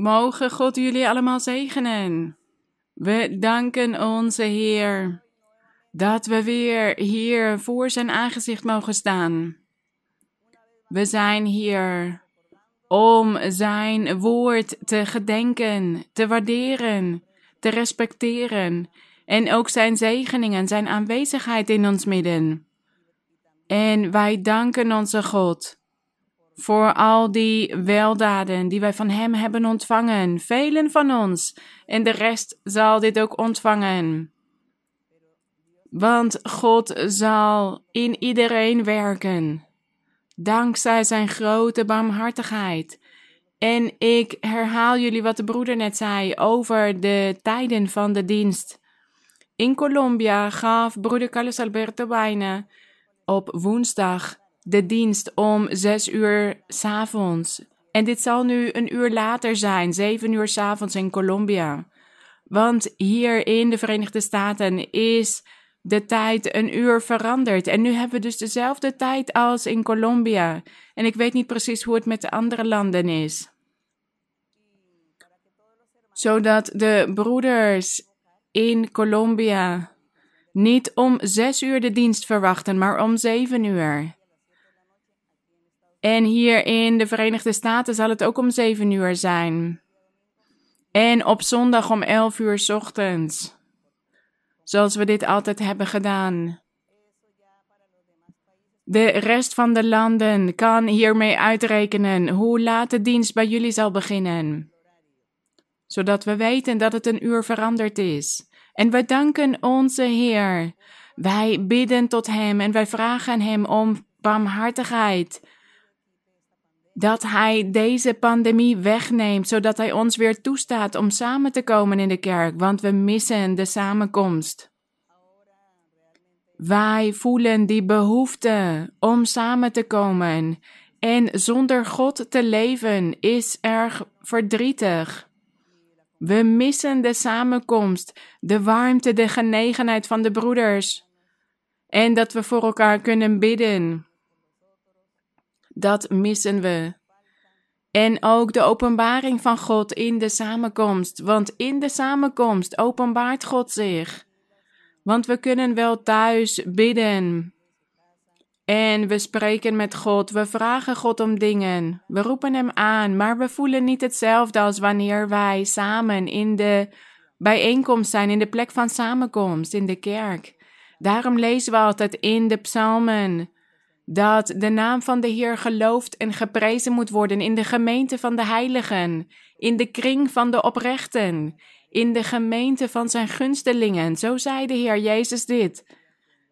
Mogen God jullie allemaal zegenen. We danken onze Heer dat we weer hier voor zijn aangezicht mogen staan. We zijn hier om zijn woord te gedenken, te waarderen, te respecteren en ook zijn zegeningen, zijn aanwezigheid in ons midden. En wij danken onze God voor al die weldaden die wij van Hem hebben ontvangen, velen van ons, en de rest zal dit ook ontvangen. Want God zal in iedereen werken, dankzij Zijn grote barmhartigheid. En ik herhaal jullie wat de broeder net zei over de tijden van de dienst. In Colombia gaf broeder Carlos Alberto bijna op woensdag de dienst om zes uur s'avonds. En dit zal nu een uur later zijn, zeven uur s'avonds in Colombia. Want hier in de Verenigde Staten is de tijd een uur veranderd. En nu hebben we dus dezelfde tijd als in Colombia. En ik weet niet precies hoe het met de andere landen is. Zodat de broeders in Colombia niet om zes uur de dienst verwachten, maar om zeven uur. En hier in de Verenigde Staten zal het ook om zeven uur zijn. En op zondag om elf uur s ochtends. Zoals we dit altijd hebben gedaan. De rest van de landen kan hiermee uitrekenen hoe laat de dienst bij jullie zal beginnen. Zodat we weten dat het een uur veranderd is. En wij danken onze Heer. Wij bidden tot Hem en wij vragen Hem om barmhartigheid dat Hij deze pandemie wegneemt, zodat Hij ons weer toestaat om samen te komen in de kerk, want we missen de samenkomst. Wij voelen die behoefte om samen te komen en zonder God te leven is erg verdrietig. We missen de samenkomst, de warmte, de genegenheid van de broeders en dat we voor elkaar kunnen bidden. Dat missen we. En ook de openbaring van God in de samenkomst, want in de samenkomst openbaart God zich. Want we kunnen wel thuis bidden. En we spreken met God, we vragen God om dingen, we roepen Hem aan, maar we voelen niet hetzelfde als wanneer wij samen in de bijeenkomst zijn, in de plek van samenkomst, in de kerk. Daarom lezen we altijd in de psalmen dat de naam van de Heer geloofd en geprezen moet worden in de gemeente van de heiligen, in de kring van de oprechten, in de gemeente van zijn gunstelingen. Zo zei de Heer Jezus dit,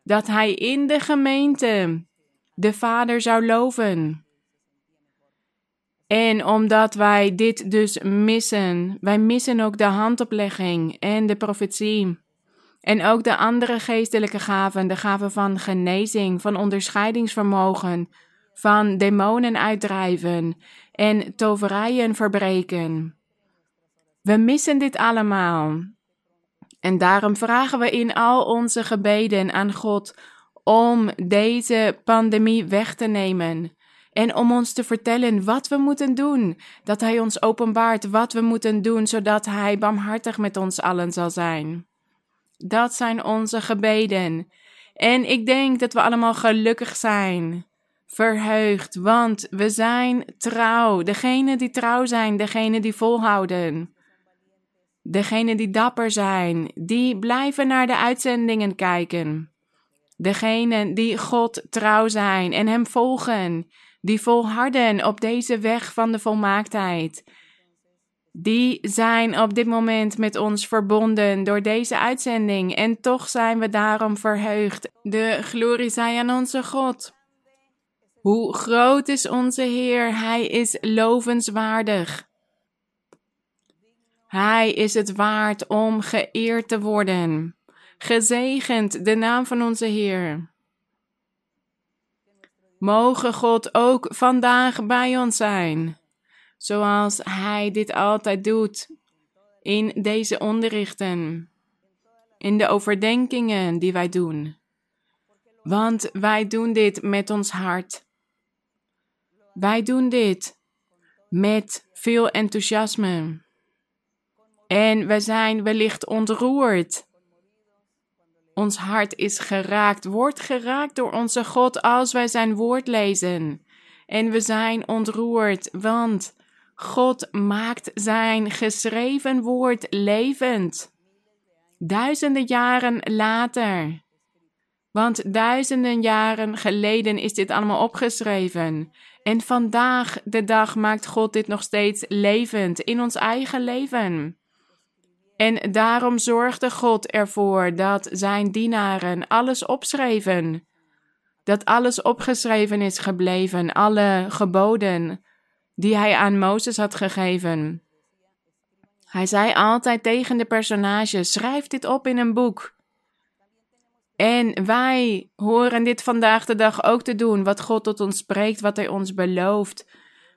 dat hij in de gemeente de Vader zou loven. En omdat wij dit dus missen, wij missen ook de handoplegging en de profetie. En ook de andere geestelijke gaven, de gaven van genezing, van onderscheidingsvermogen, van demonen uitdrijven en toverijen verbreken. We missen dit allemaal. En daarom vragen we in al onze gebeden aan God om deze pandemie weg te nemen. En om ons te vertellen wat we moeten doen. Dat Hij ons openbaart wat we moeten doen, zodat Hij barmhartig met ons allen zal zijn. Dat zijn onze gebeden. En ik denk dat we allemaal gelukkig zijn, verheugd, want we zijn trouw. Degene die trouw zijn, degene die volhouden. Degene die dapper zijn, die blijven naar de uitzendingen kijken. Degene die God trouw zijn en Hem volgen, die volharden op deze weg van de volmaaktheid die zijn op dit moment met ons verbonden door deze uitzending en toch zijn we daarom verheugd. De glorie zij aan onze God. Hoe groot is onze Heer, Hij is lovenswaardig. Hij is het waard om geëerd te worden. Gezegend de naam van onze Heer. Mogen God ook vandaag bij ons zijn zoals Hij dit altijd doet in deze onderrichten, in de overdenkingen die wij doen. Want wij doen dit met ons hart. Wij doen dit met veel enthousiasme. En we zijn wellicht ontroerd. Ons hart is geraakt, wordt geraakt door onze God als wij zijn woord lezen. En we zijn ontroerd, want God maakt zijn geschreven woord levend. Duizenden jaren later. Want duizenden jaren geleden is dit allemaal opgeschreven. En vandaag de dag maakt God dit nog steeds levend in ons eigen leven. En daarom zorgde God ervoor dat zijn dienaren alles opschreven. Dat alles opgeschreven is gebleven, alle geboden die hij aan Mozes had gegeven. Hij zei altijd tegen de personages: schrijf dit op in een boek. En wij horen dit vandaag de dag ook te doen, wat God tot ons spreekt, wat Hij ons belooft,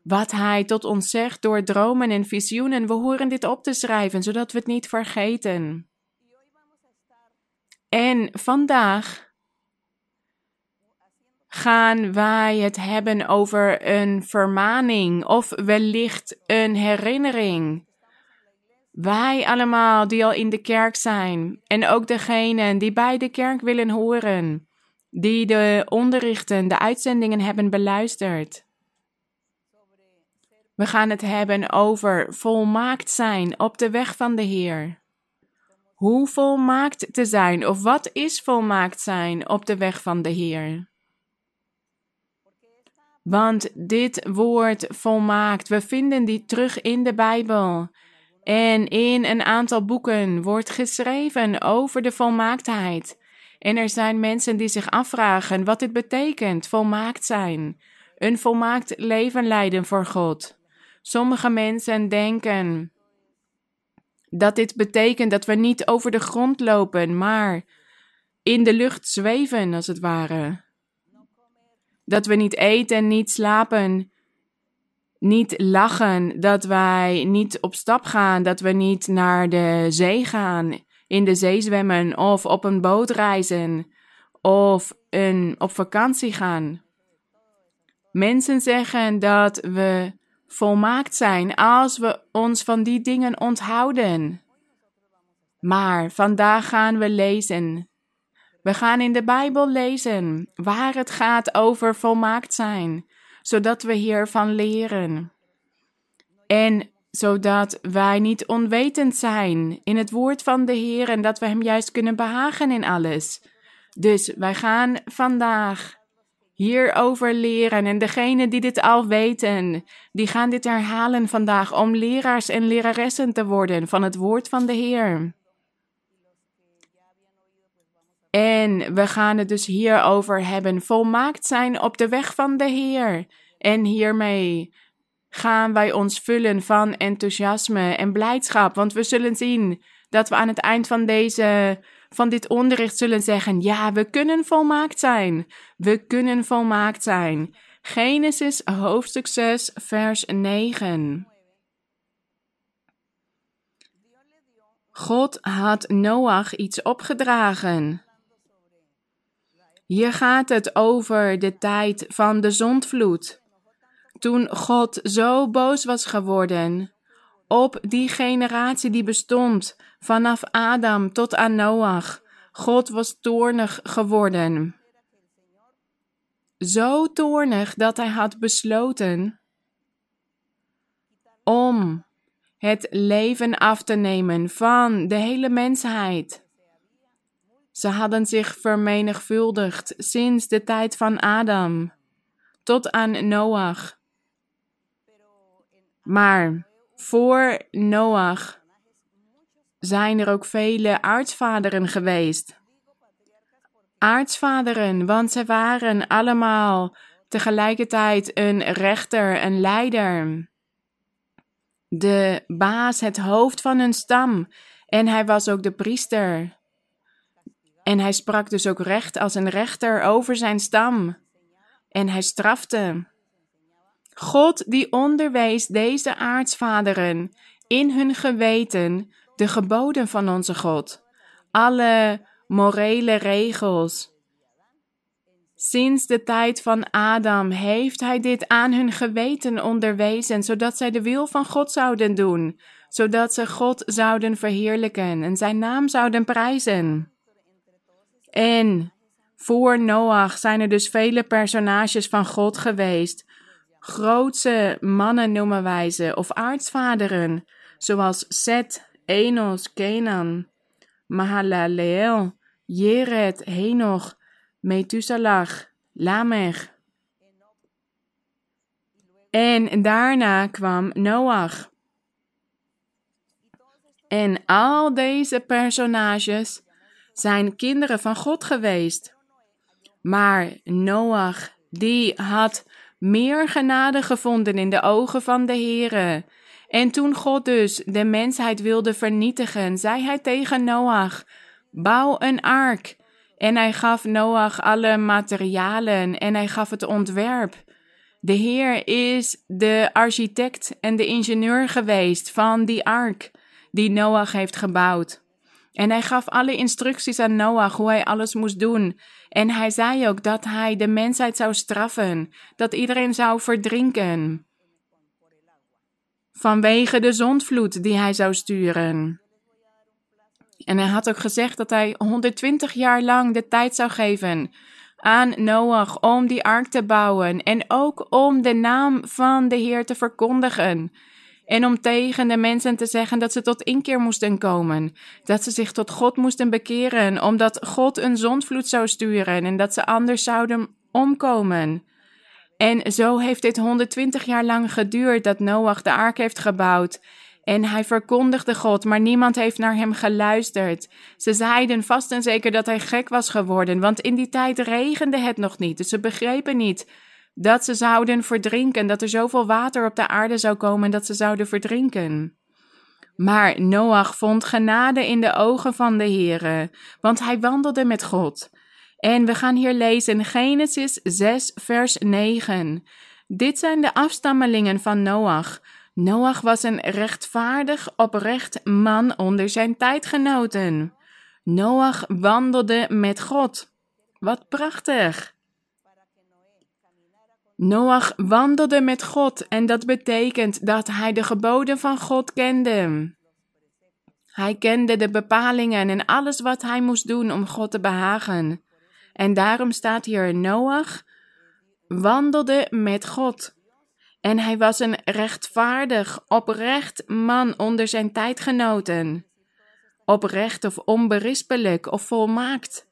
wat Hij tot ons zegt door dromen en visioenen. We horen dit op te schrijven, zodat we het niet vergeten. En vandaag gaan wij het hebben over een vermaning of wellicht een herinnering. Wij allemaal die al in de kerk zijn en ook degenen die bij de kerk willen horen, die de onderrichten, de uitzendingen hebben beluisterd. We gaan het hebben over volmaakt zijn op de weg van de Heer. Hoe volmaakt te zijn of wat is volmaakt zijn op de weg van de Heer? Want dit woord volmaakt, we vinden die terug in de Bijbel. En in een aantal boeken wordt geschreven over de volmaaktheid. En er zijn mensen die zich afvragen wat dit betekent, volmaakt zijn. Een volmaakt leven leiden voor God. Sommige mensen denken dat dit betekent dat we niet over de grond lopen, maar in de lucht zweven, als het ware. Dat we niet eten, niet slapen, niet lachen, dat wij niet op stap gaan, dat we niet naar de zee gaan, in de zee zwemmen of op een boot reizen of een, op vakantie gaan. Mensen zeggen dat we volmaakt zijn als we ons van die dingen onthouden. Maar vandaag gaan we lezen we gaan in de Bijbel lezen waar het gaat over volmaakt zijn, zodat we hiervan leren. En zodat wij niet onwetend zijn in het woord van de Heer en dat we Hem juist kunnen behagen in alles. Dus wij gaan vandaag hierover leren en degenen die dit al weten, die gaan dit herhalen vandaag om leraars en leraressen te worden van het woord van de Heer. En we gaan het dus hierover hebben. Volmaakt zijn op de weg van de Heer. En hiermee gaan wij ons vullen van enthousiasme en blijdschap. Want we zullen zien dat we aan het eind van deze. Van dit onderricht zullen zeggen: Ja, we kunnen volmaakt zijn. We kunnen volmaakt zijn. Genesis hoofdstuk 6, vers 9. God had Noach iets opgedragen. Hier gaat het over de tijd van de zondvloed. Toen God zo boos was geworden op die generatie die bestond vanaf Adam tot aan Noach. God was toornig geworden. Zo toornig dat hij had besloten om het leven af te nemen van de hele mensheid. Ze hadden zich vermenigvuldigd sinds de tijd van Adam tot aan Noach. Maar voor Noach zijn er ook vele aartsvaderen geweest. Aartsvaderen, want ze waren allemaal tegelijkertijd een rechter, een leider. De baas, het hoofd van hun stam. En hij was ook de priester. En hij sprak dus ook recht als een rechter over zijn stam. En hij strafte. God die onderwees deze aartsvaderen in hun geweten de geboden van onze God, alle morele regels. Sinds de tijd van Adam heeft hij dit aan hun geweten onderwezen, zodat zij de wil van God zouden doen, zodat ze God zouden verheerlijken en zijn naam zouden prijzen. En voor Noach zijn er dus vele personages van God geweest. Grootse mannen noemen wij ze, of aartsvaderen, zoals Seth, Enos, Kenan, Mahalaleel, Jered, Henoch, Methuselah, Lamech. En daarna kwam Noach. En al deze personages zijn kinderen van God geweest. Maar Noach, die had meer genade gevonden in de ogen van de Heere. En toen God dus de mensheid wilde vernietigen, zei hij tegen Noach: Bouw een ark. En hij gaf Noach alle materialen en hij gaf het ontwerp. De Heer is de architect en de ingenieur geweest van die ark die Noach heeft gebouwd. En hij gaf alle instructies aan Noach hoe hij alles moest doen. En hij zei ook dat hij de mensheid zou straffen, dat iedereen zou verdrinken. Vanwege de zondvloed die hij zou sturen. En hij had ook gezegd dat hij 120 jaar lang de tijd zou geven aan Noach om die ark te bouwen en ook om de naam van de Heer te verkondigen. En om tegen de mensen te zeggen dat ze tot inkeer moesten komen. Dat ze zich tot God moesten bekeren, omdat God een zondvloed zou sturen en dat ze anders zouden omkomen. En zo heeft dit 120 jaar lang geduurd dat Noach de ark heeft gebouwd. En hij verkondigde God, maar niemand heeft naar hem geluisterd. Ze zeiden vast en zeker dat hij gek was geworden, want in die tijd regende het nog niet. Dus ze begrepen niet dat ze zouden verdrinken, dat er zoveel water op de aarde zou komen dat ze zouden verdrinken. Maar Noach vond genade in de ogen van de Heere, want hij wandelde met God. En we gaan hier lezen Genesis 6, vers 9. Dit zijn de afstammelingen van Noach. Noach was een rechtvaardig, oprecht man onder zijn tijdgenoten. Noach wandelde met God. Wat prachtig! Noach wandelde met God en dat betekent dat hij de geboden van God kende. Hij kende de bepalingen en alles wat hij moest doen om God te behagen. En daarom staat hier Noach wandelde met God. En hij was een rechtvaardig, oprecht man onder zijn tijdgenoten. Oprecht of onberispelijk of volmaakt.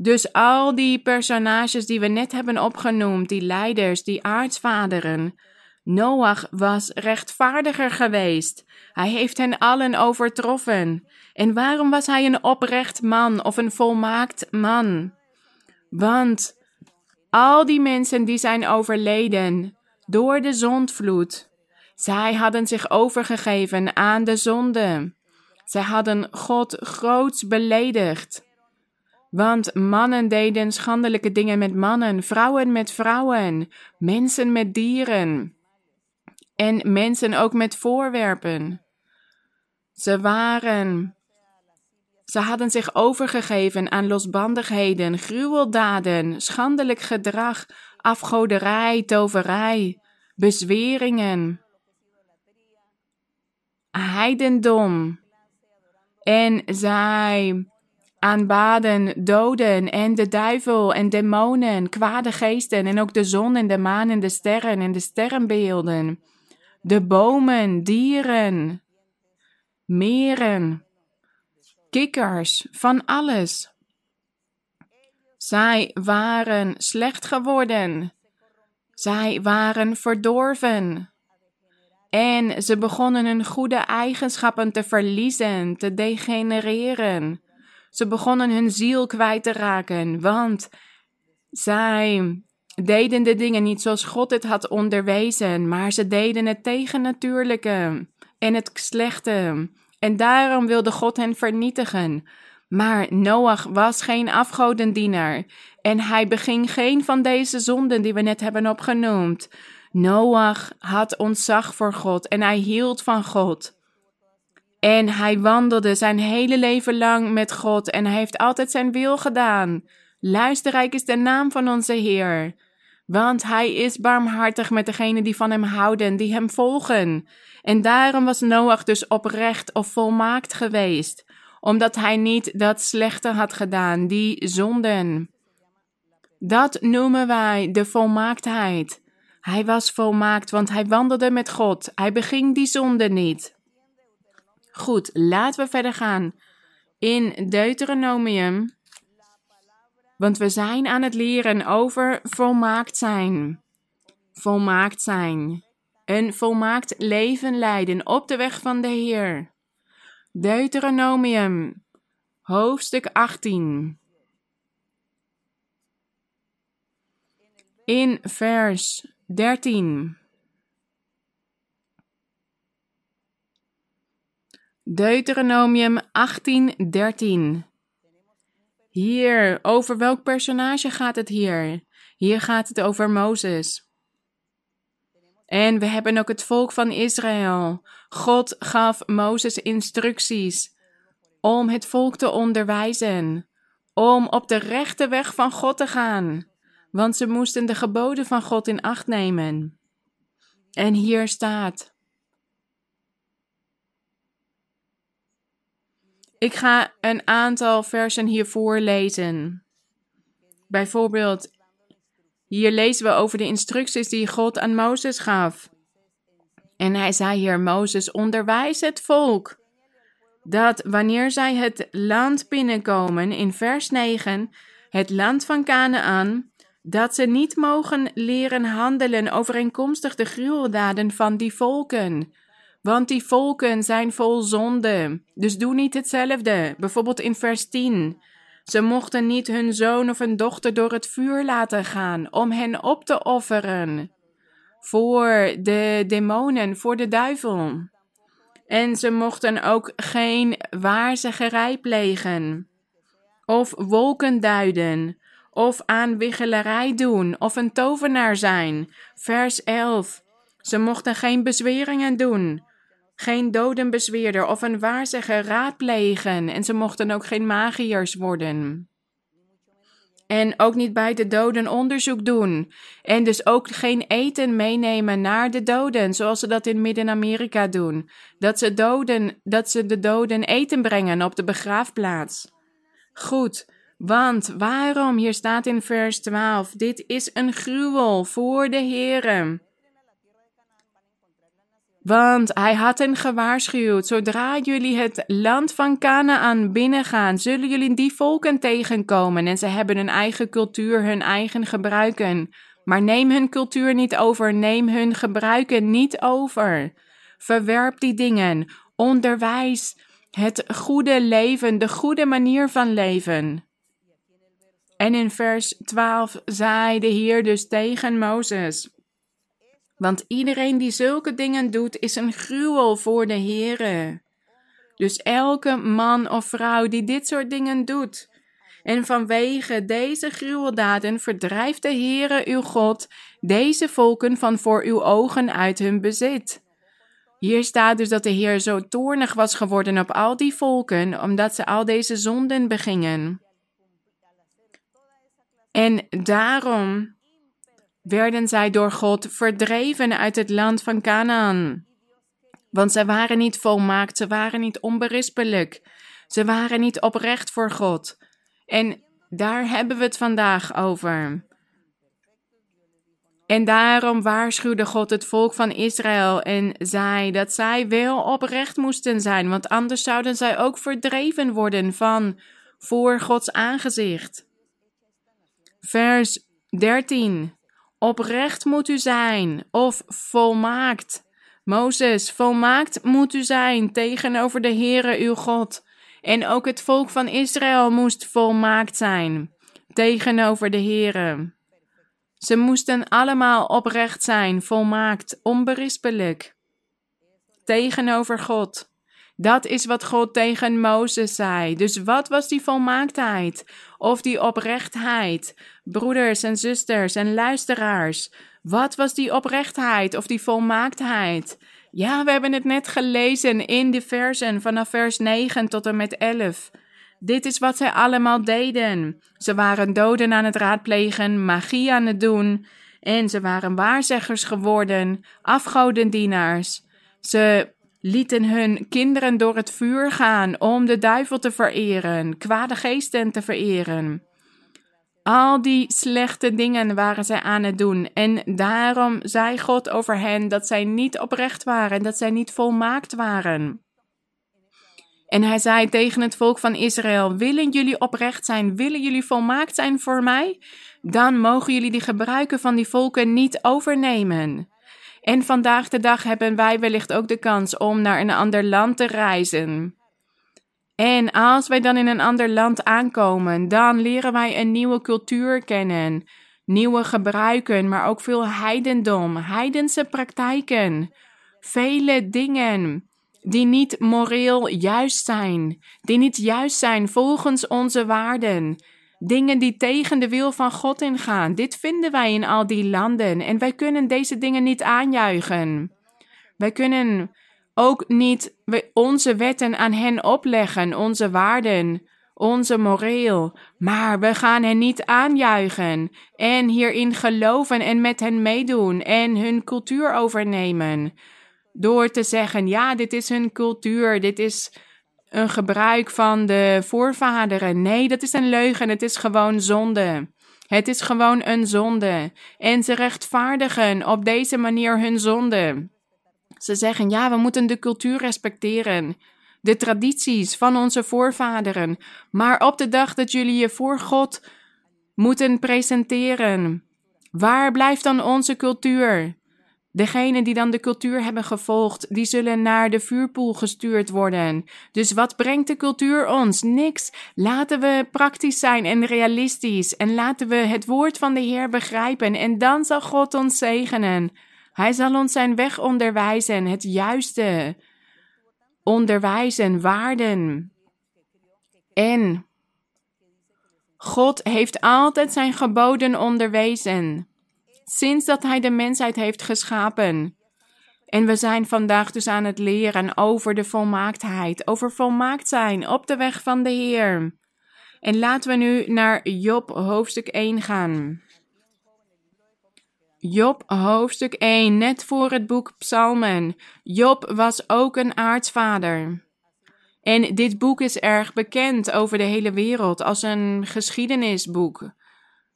Dus al die personages die we net hebben opgenoemd, die leiders, die aartsvaderen. Noach was rechtvaardiger geweest. Hij heeft hen allen overtroffen. En waarom was hij een oprecht man of een volmaakt man? Want al die mensen die zijn overleden door de zondvloed, zij hadden zich overgegeven aan de zonde. Zij hadden God groots beledigd. Want mannen deden schandelijke dingen met mannen, vrouwen met vrouwen, mensen met dieren en mensen ook met voorwerpen. Ze waren, ze hadden zich overgegeven aan losbandigheden, gruweldaden, schandelijk gedrag, afgoderij, toverij, bezweringen, heidendom. En zij aanbaden doden en de duivel en demonen, kwade geesten en ook de zon en de maan en de sterren en de sterrenbeelden, de bomen, dieren, meren, kikkers, van alles. Zij waren slecht geworden. Zij waren verdorven. En ze begonnen hun goede eigenschappen te verliezen, te degenereren. Ze begonnen hun ziel kwijt te raken, want zij deden de dingen niet zoals God het had onderwezen, maar ze deden het tegennatuurlijke en het slechte. En daarom wilde God hen vernietigen. Maar Noach was geen afgodendienaar en hij beging geen van deze zonden die we net hebben opgenoemd. Noach had ontzag voor God en hij hield van God. En hij wandelde zijn hele leven lang met God en hij heeft altijd zijn wil gedaan. Luisterrijk is de naam van onze Heer. Want hij is barmhartig met degenen die van hem houden, die hem volgen. En daarom was Noach dus oprecht of volmaakt geweest, omdat hij niet dat slechte had gedaan, die zonden. Dat noemen wij de volmaaktheid. Hij was volmaakt, want hij wandelde met God. Hij beging die zonde niet. Goed, laten we verder gaan in Deuteronomium. Want we zijn aan het leren over volmaakt zijn. Volmaakt zijn. Een volmaakt leven leiden op de weg van de Heer. Deuteronomium, hoofdstuk 18. In vers 13. Deuteronomium 18, 13. Hier, over welk personage gaat het hier? Hier gaat het over Mozes. En we hebben ook het volk van Israël. God gaf Mozes instructies om het volk te onderwijzen, om op de rechte weg van God te gaan, want ze moesten de geboden van God in acht nemen. En hier staat: Ik ga een aantal versen hier voorlezen. Bijvoorbeeld, hier lezen we over de instructies die God aan Mozes gaf. En hij zei hier, Mozes, onderwijs het volk. Dat wanneer zij het land binnenkomen, in vers 9, het land van Canaan, dat ze niet mogen leren handelen overeenkomstig de gruweldaden van die volken want die volken zijn vol zonde. Dus doe niet hetzelfde. Bijvoorbeeld in vers 10. Ze mochten niet hun zoon of hun dochter door het vuur laten gaan om hen op te offeren. Voor de demonen, voor de duivel. En ze mochten ook geen waarzeggerij plegen. Of wolken duiden. Of aanwiggelarij doen. Of een tovenaar zijn. Vers 11. Ze mochten geen bezweringen doen geen dodenbezweerder of een waarzegger raadplegen en ze mochten ook geen magiërs worden. En ook niet bij de doden onderzoek doen. En dus ook geen eten meenemen naar de doden, zoals ze dat in Midden-Amerika doen. Dat ze, doden, dat ze de doden eten brengen op de begraafplaats. Goed, want waarom? Hier staat in vers 12: Dit is een gruwel voor de Heeren. Want hij had hen gewaarschuwd: zodra jullie het land van Canaan binnengaan, zullen jullie die volken tegenkomen. En ze hebben hun eigen cultuur, hun eigen gebruiken. Maar neem hun cultuur niet over, neem hun gebruiken niet over. Verwerp die dingen, onderwijs het goede leven, de goede manier van leven. En in vers 12 zei de Heer dus tegen Mozes. Want iedereen die zulke dingen doet, is een gruwel voor de Heere. Dus elke man of vrouw die dit soort dingen doet, en vanwege deze gruweldaden verdrijft de Heere uw God deze volken van voor uw ogen uit hun bezit. Hier staat dus dat de Heer zo toornig was geworden op al die volken, omdat ze al deze zonden begingen. En daarom werden zij door God verdreven uit het land van Canaan. Want ze waren niet volmaakt, ze waren niet onberispelijk, ze waren niet oprecht voor God. En daar hebben we het vandaag over. En daarom waarschuwde God het volk van Israël en zei dat zij wel oprecht moesten zijn, want anders zouden zij ook verdreven worden van voor Gods aangezicht. Vers 13. Oprecht moet u zijn, of volmaakt. Mozes, volmaakt moet u zijn tegenover de Heere uw God. En ook het volk van Israël moest volmaakt zijn tegenover de Heere. Ze moesten allemaal oprecht zijn, volmaakt, onberispelijk. Tegenover God. Dat is wat God tegen Mozes zei. Dus wat was die volmaaktheid? Of die oprechtheid? Broeders en zusters en luisteraars. Wat was die oprechtheid of die volmaaktheid? Ja, we hebben het net gelezen in de versen vanaf vers 9 tot en met 11. Dit is wat zij allemaal deden. Ze waren doden aan het raadplegen, magie aan het doen. En ze waren waarzeggers geworden, afgodendienaars. Ze lieten hun kinderen door het vuur gaan om de duivel te vereren, kwade geesten te vereren. Al die slechte dingen waren zij aan het doen. En daarom zei God over hen dat zij niet oprecht waren, dat zij niet volmaakt waren. En hij zei tegen het volk van Israël: Willen jullie oprecht zijn? Willen jullie volmaakt zijn voor mij? Dan mogen jullie die gebruiken van die volken niet overnemen. En vandaag de dag hebben wij wellicht ook de kans om naar een ander land te reizen. En als wij dan in een ander land aankomen, dan leren wij een nieuwe cultuur kennen, nieuwe gebruiken, maar ook veel heidendom, heidense praktijken, vele dingen die niet moreel juist zijn, die niet juist zijn volgens onze waarden, dingen die tegen de wil van God ingaan. Dit vinden wij in al die landen en wij kunnen deze dingen niet aanjuichen. Wij kunnen ook niet onze wetten aan hen opleggen, onze waarden, onze moreel, maar we gaan hen niet aanjuichen en hierin geloven en met hen meedoen en hun cultuur overnemen. Door te zeggen, ja, dit is hun cultuur, dit is een gebruik van de voorvaderen. Nee, dat is een leugen, het is gewoon zonde. Het is gewoon een zonde. En ze rechtvaardigen op deze manier hun zonde. Ze zeggen, ja, we moeten de cultuur respecteren, de tradities van onze voorvaderen. Maar op de dag dat jullie je voor God moeten presenteren, waar blijft dan onze cultuur? Degenen die dan de cultuur hebben gevolgd, die zullen naar de vuurpoel gestuurd worden. Dus wat brengt de cultuur ons? Niks. Laten we praktisch zijn en realistisch en laten we het woord van de Heer begrijpen en dan zal God ons zegenen. Hij zal ons zijn weg onderwijzen, het juiste onderwijzen, waarden. En God heeft altijd zijn geboden onderwezen, sinds dat Hij de mensheid heeft geschapen. En we zijn vandaag dus aan het leren over de volmaaktheid, over volmaakt zijn op de weg van de Heer. En laten we nu naar Job hoofdstuk 1 gaan. Job hoofdstuk 1, net voor het boek Psalmen. Job was ook een aartsvader. En dit boek is erg bekend over de hele wereld als een geschiedenisboek,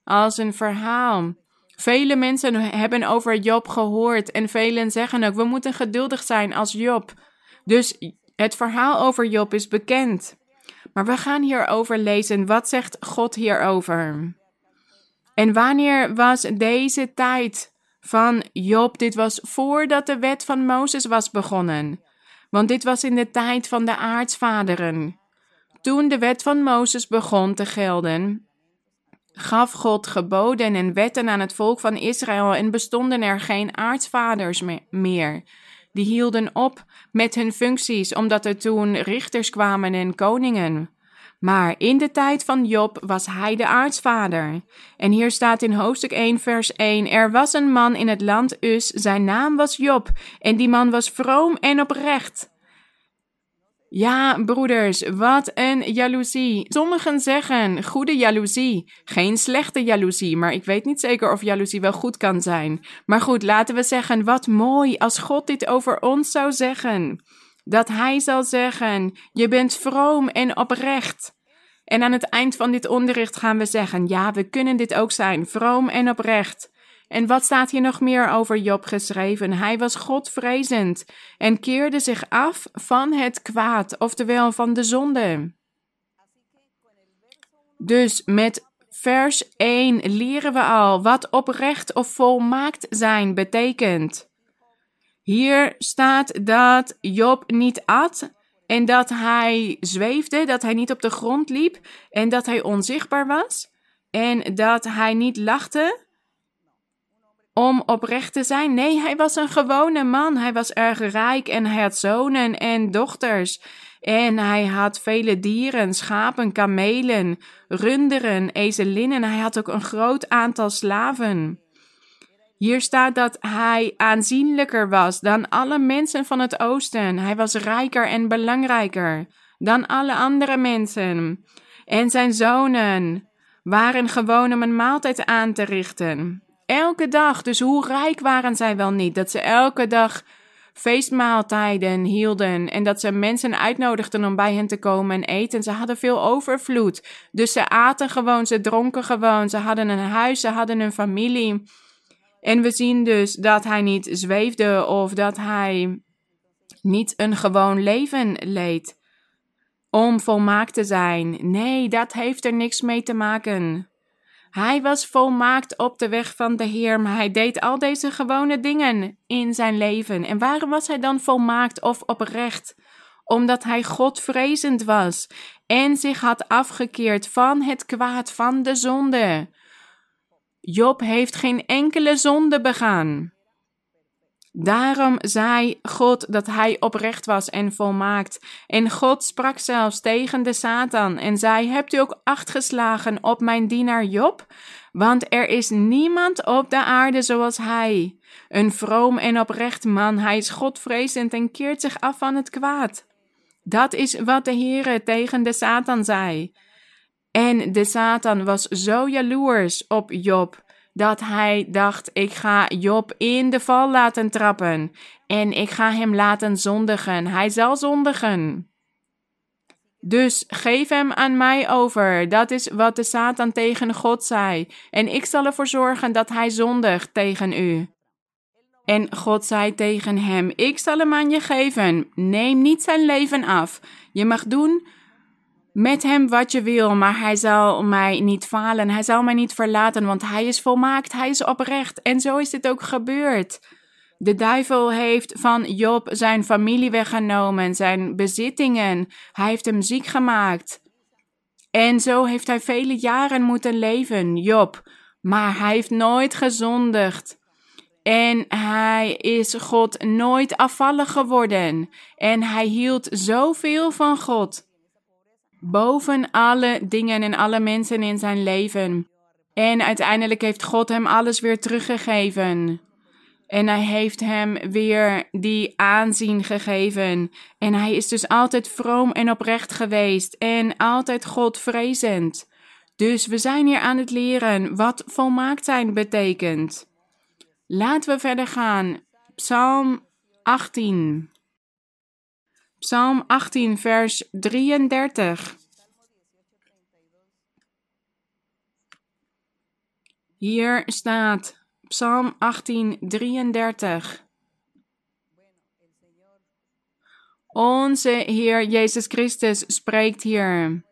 als een verhaal. Vele mensen hebben over Job gehoord en velen zeggen ook: we moeten geduldig zijn als Job. Dus het verhaal over Job is bekend. Maar we gaan hierover lezen. Wat zegt God hierover? En wanneer was deze tijd van Job? Dit was voordat de wet van Mozes was begonnen. Want dit was in de tijd van de aartsvaderen. Toen de wet van Mozes begon te gelden, gaf God geboden en wetten aan het volk van Israël en bestonden er geen aartsvaders meer. Die hielden op met hun functies, omdat er toen richters kwamen en koningen. Maar in de tijd van Job was hij de aartsvader. En hier staat in hoofdstuk 1, vers 1: Er was een man in het land Us, zijn naam was Job, en die man was vroom en oprecht. Ja, broeders, wat een jaloezie. Sommigen zeggen goede jaloezie, geen slechte jaloezie, maar ik weet niet zeker of jaloezie wel goed kan zijn. Maar goed, laten we zeggen, wat mooi als God dit over ons zou zeggen dat hij zal zeggen: Je bent vroom en oprecht. En aan het eind van dit onderricht gaan we zeggen: Ja, we kunnen dit ook zijn, vroom en oprecht. En wat staat hier nog meer over Job geschreven? Hij was Godvrezend en keerde zich af van het kwaad, oftewel van de zonde. Dus met vers 1 leren we al wat oprecht of volmaakt zijn betekent. Hier staat dat Job niet at en dat hij zweefde, dat hij niet op de grond liep en dat hij onzichtbaar was en dat hij niet lachte om oprecht te zijn. Nee, hij was een gewone man. Hij was erg rijk en hij had zonen en dochters. En hij had vele dieren, schapen, kamelen, runderen, ezelinnen. Hij had ook een groot aantal slaven. Hier staat dat hij aanzienlijker was dan alle mensen van het oosten. Hij was rijker en belangrijker dan alle andere mensen. En zijn zonen waren gewoon om een maaltijd aan te richten. Elke dag. Dus hoe rijk waren zij wel niet? Dat ze elke dag feestmaaltijden hielden en dat ze mensen uitnodigden om bij hen te komen en eten. Ze hadden veel overvloed. Dus ze aten gewoon, ze dronken gewoon, ze hadden een huis, ze hadden een familie. En we zien dus dat hij niet zweefde of dat hij niet een gewoon leven leed om volmaakt te zijn. Nee, dat heeft er niks mee te maken. Hij was volmaakt op de weg van de Heer, maar hij deed al deze gewone dingen in zijn leven. En waarom was hij dan volmaakt of oprecht? Omdat hij Godvrezend was en zich had afgekeerd van het kwaad van de zonde. Job heeft geen enkele zonde begaan. Daarom zei God dat hij oprecht was en volmaakt. En God sprak zelfs tegen de Satan en zei: Hebt u ook acht geslagen op mijn dienaar Job? Want er is niemand op de aarde zoals hij. Een vroom en oprecht man. Hij is Godvrezend en keert zich af van het kwaad. Dat is wat de Heere tegen de Satan zei. En de Satan was zo jaloers op Job dat hij dacht: ik ga Job in de val laten trappen en ik ga hem laten zondigen. Hij zal zondigen. Dus geef hem aan mij over. Dat is wat de Satan tegen God zei. En ik zal ervoor zorgen dat hij zondigt tegen u. En God zei tegen hem: Ik zal hem aan je geven. Neem niet zijn leven af. Je mag doen met hem wat je wil, maar hij zal mij niet falen. Hij zal mij niet verlaten, want hij is volmaakt, hij is oprecht. En zo is dit ook gebeurd. De duivel heeft van Job zijn familie weggenomen, zijn bezittingen. Hij heeft hem ziek gemaakt. En zo heeft hij vele jaren moeten leven, Job. Maar hij heeft nooit gezondigd. En hij is God nooit afvallig geworden. En hij hield zoveel van God boven alle dingen en alle mensen in zijn leven. En uiteindelijk heeft God hem alles weer teruggegeven. En hij heeft hem weer die aanzien gegeven. En hij is dus altijd vroom en oprecht geweest en altijd Godvrezend. Dus we zijn hier aan het leren wat volmaakt zijn betekent. Laten we verder gaan. Psalm 18. Psalm 18, vers 33. Hier staat Psalm 18, 33. Onze Heer Jezus Christus spreekt hier.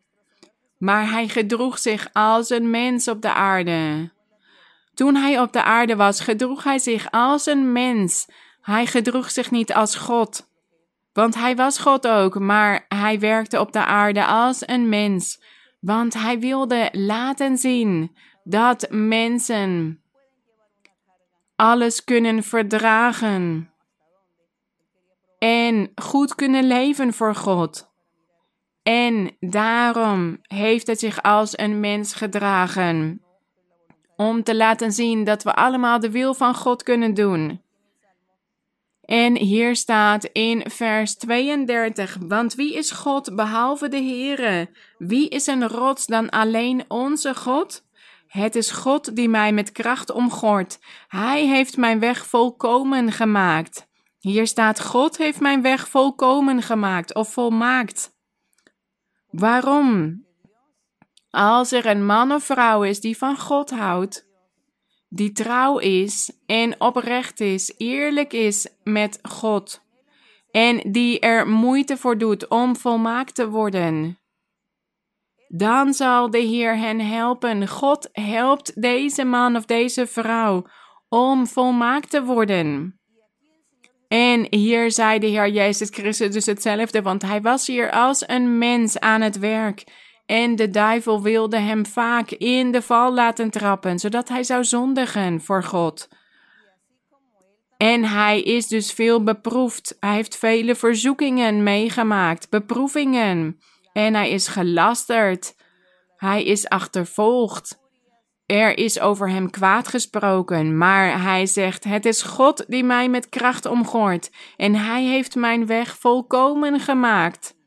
Maar hij gedroeg zich als een mens op de aarde. Toen hij op de aarde was, gedroeg hij zich als een mens. Hij gedroeg zich niet als God. Want hij was God ook, maar hij werkte op de aarde als een mens, want hij wilde laten zien dat mensen alles kunnen verdragen en goed kunnen leven voor God. En daarom heeft het zich als een mens gedragen, om te laten zien dat we allemaal de wil van God kunnen doen. En hier staat in vers 32, want wie is God behalve de Heere? Wie is een rots dan alleen onze God? Het is God die mij met kracht omgort. Hij heeft mijn weg volkomen gemaakt. Hier staat: God heeft mijn weg volkomen gemaakt of volmaakt. Waarom? Als er een man of vrouw is die van God houdt, die trouw is en oprecht is, eerlijk is met God en die er moeite voor doet om volmaakt te worden. Dan zal de Heer hen helpen. God helpt deze man of deze vrouw om volmaakt te worden. En hier zei de Heer Jezus Christus dus hetzelfde, want hij was hier als een mens aan het werk. En de duivel wilde hem vaak in de val laten trappen, zodat hij zou zondigen voor God. En hij is dus veel beproefd. Hij heeft vele verzoekingen meegemaakt, beproevingen. En hij is gelasterd. Hij is achtervolgd. Er is over hem kwaad gesproken, maar hij zegt: Het is God die mij met kracht omgooit, en hij heeft mijn weg volkomen gemaakt.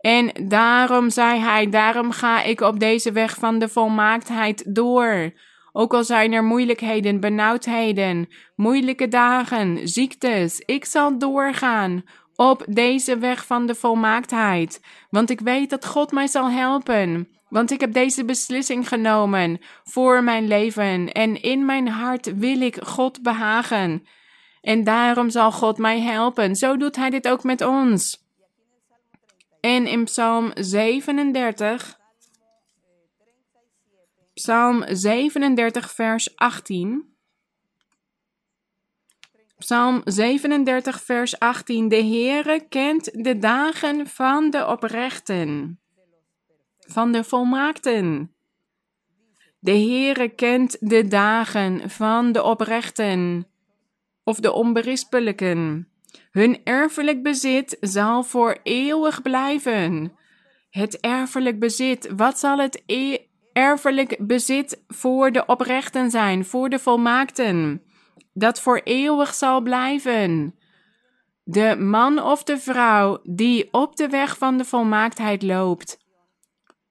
En daarom zei hij, daarom ga ik op deze weg van de volmaaktheid door. Ook al zijn er moeilijkheden, benauwdheden, moeilijke dagen, ziektes, ik zal doorgaan op deze weg van de volmaaktheid. Want ik weet dat God mij zal helpen. Want ik heb deze beslissing genomen voor mijn leven en in mijn hart wil ik God behagen. En daarom zal God mij helpen. Zo doet Hij dit ook met ons. En in Psalm 37, Psalm 37, vers 18. Psalm 37, vers 18. De Heere kent de dagen van de oprechten, van de volmaakten. De Heere kent de dagen van de oprechten of de onberispelijken. Hun erfelijk bezit zal voor eeuwig blijven. Het erfelijk bezit, wat zal het e erfelijk bezit voor de oprechten zijn, voor de volmaakten? Dat voor eeuwig zal blijven. De man of de vrouw die op de weg van de volmaaktheid loopt,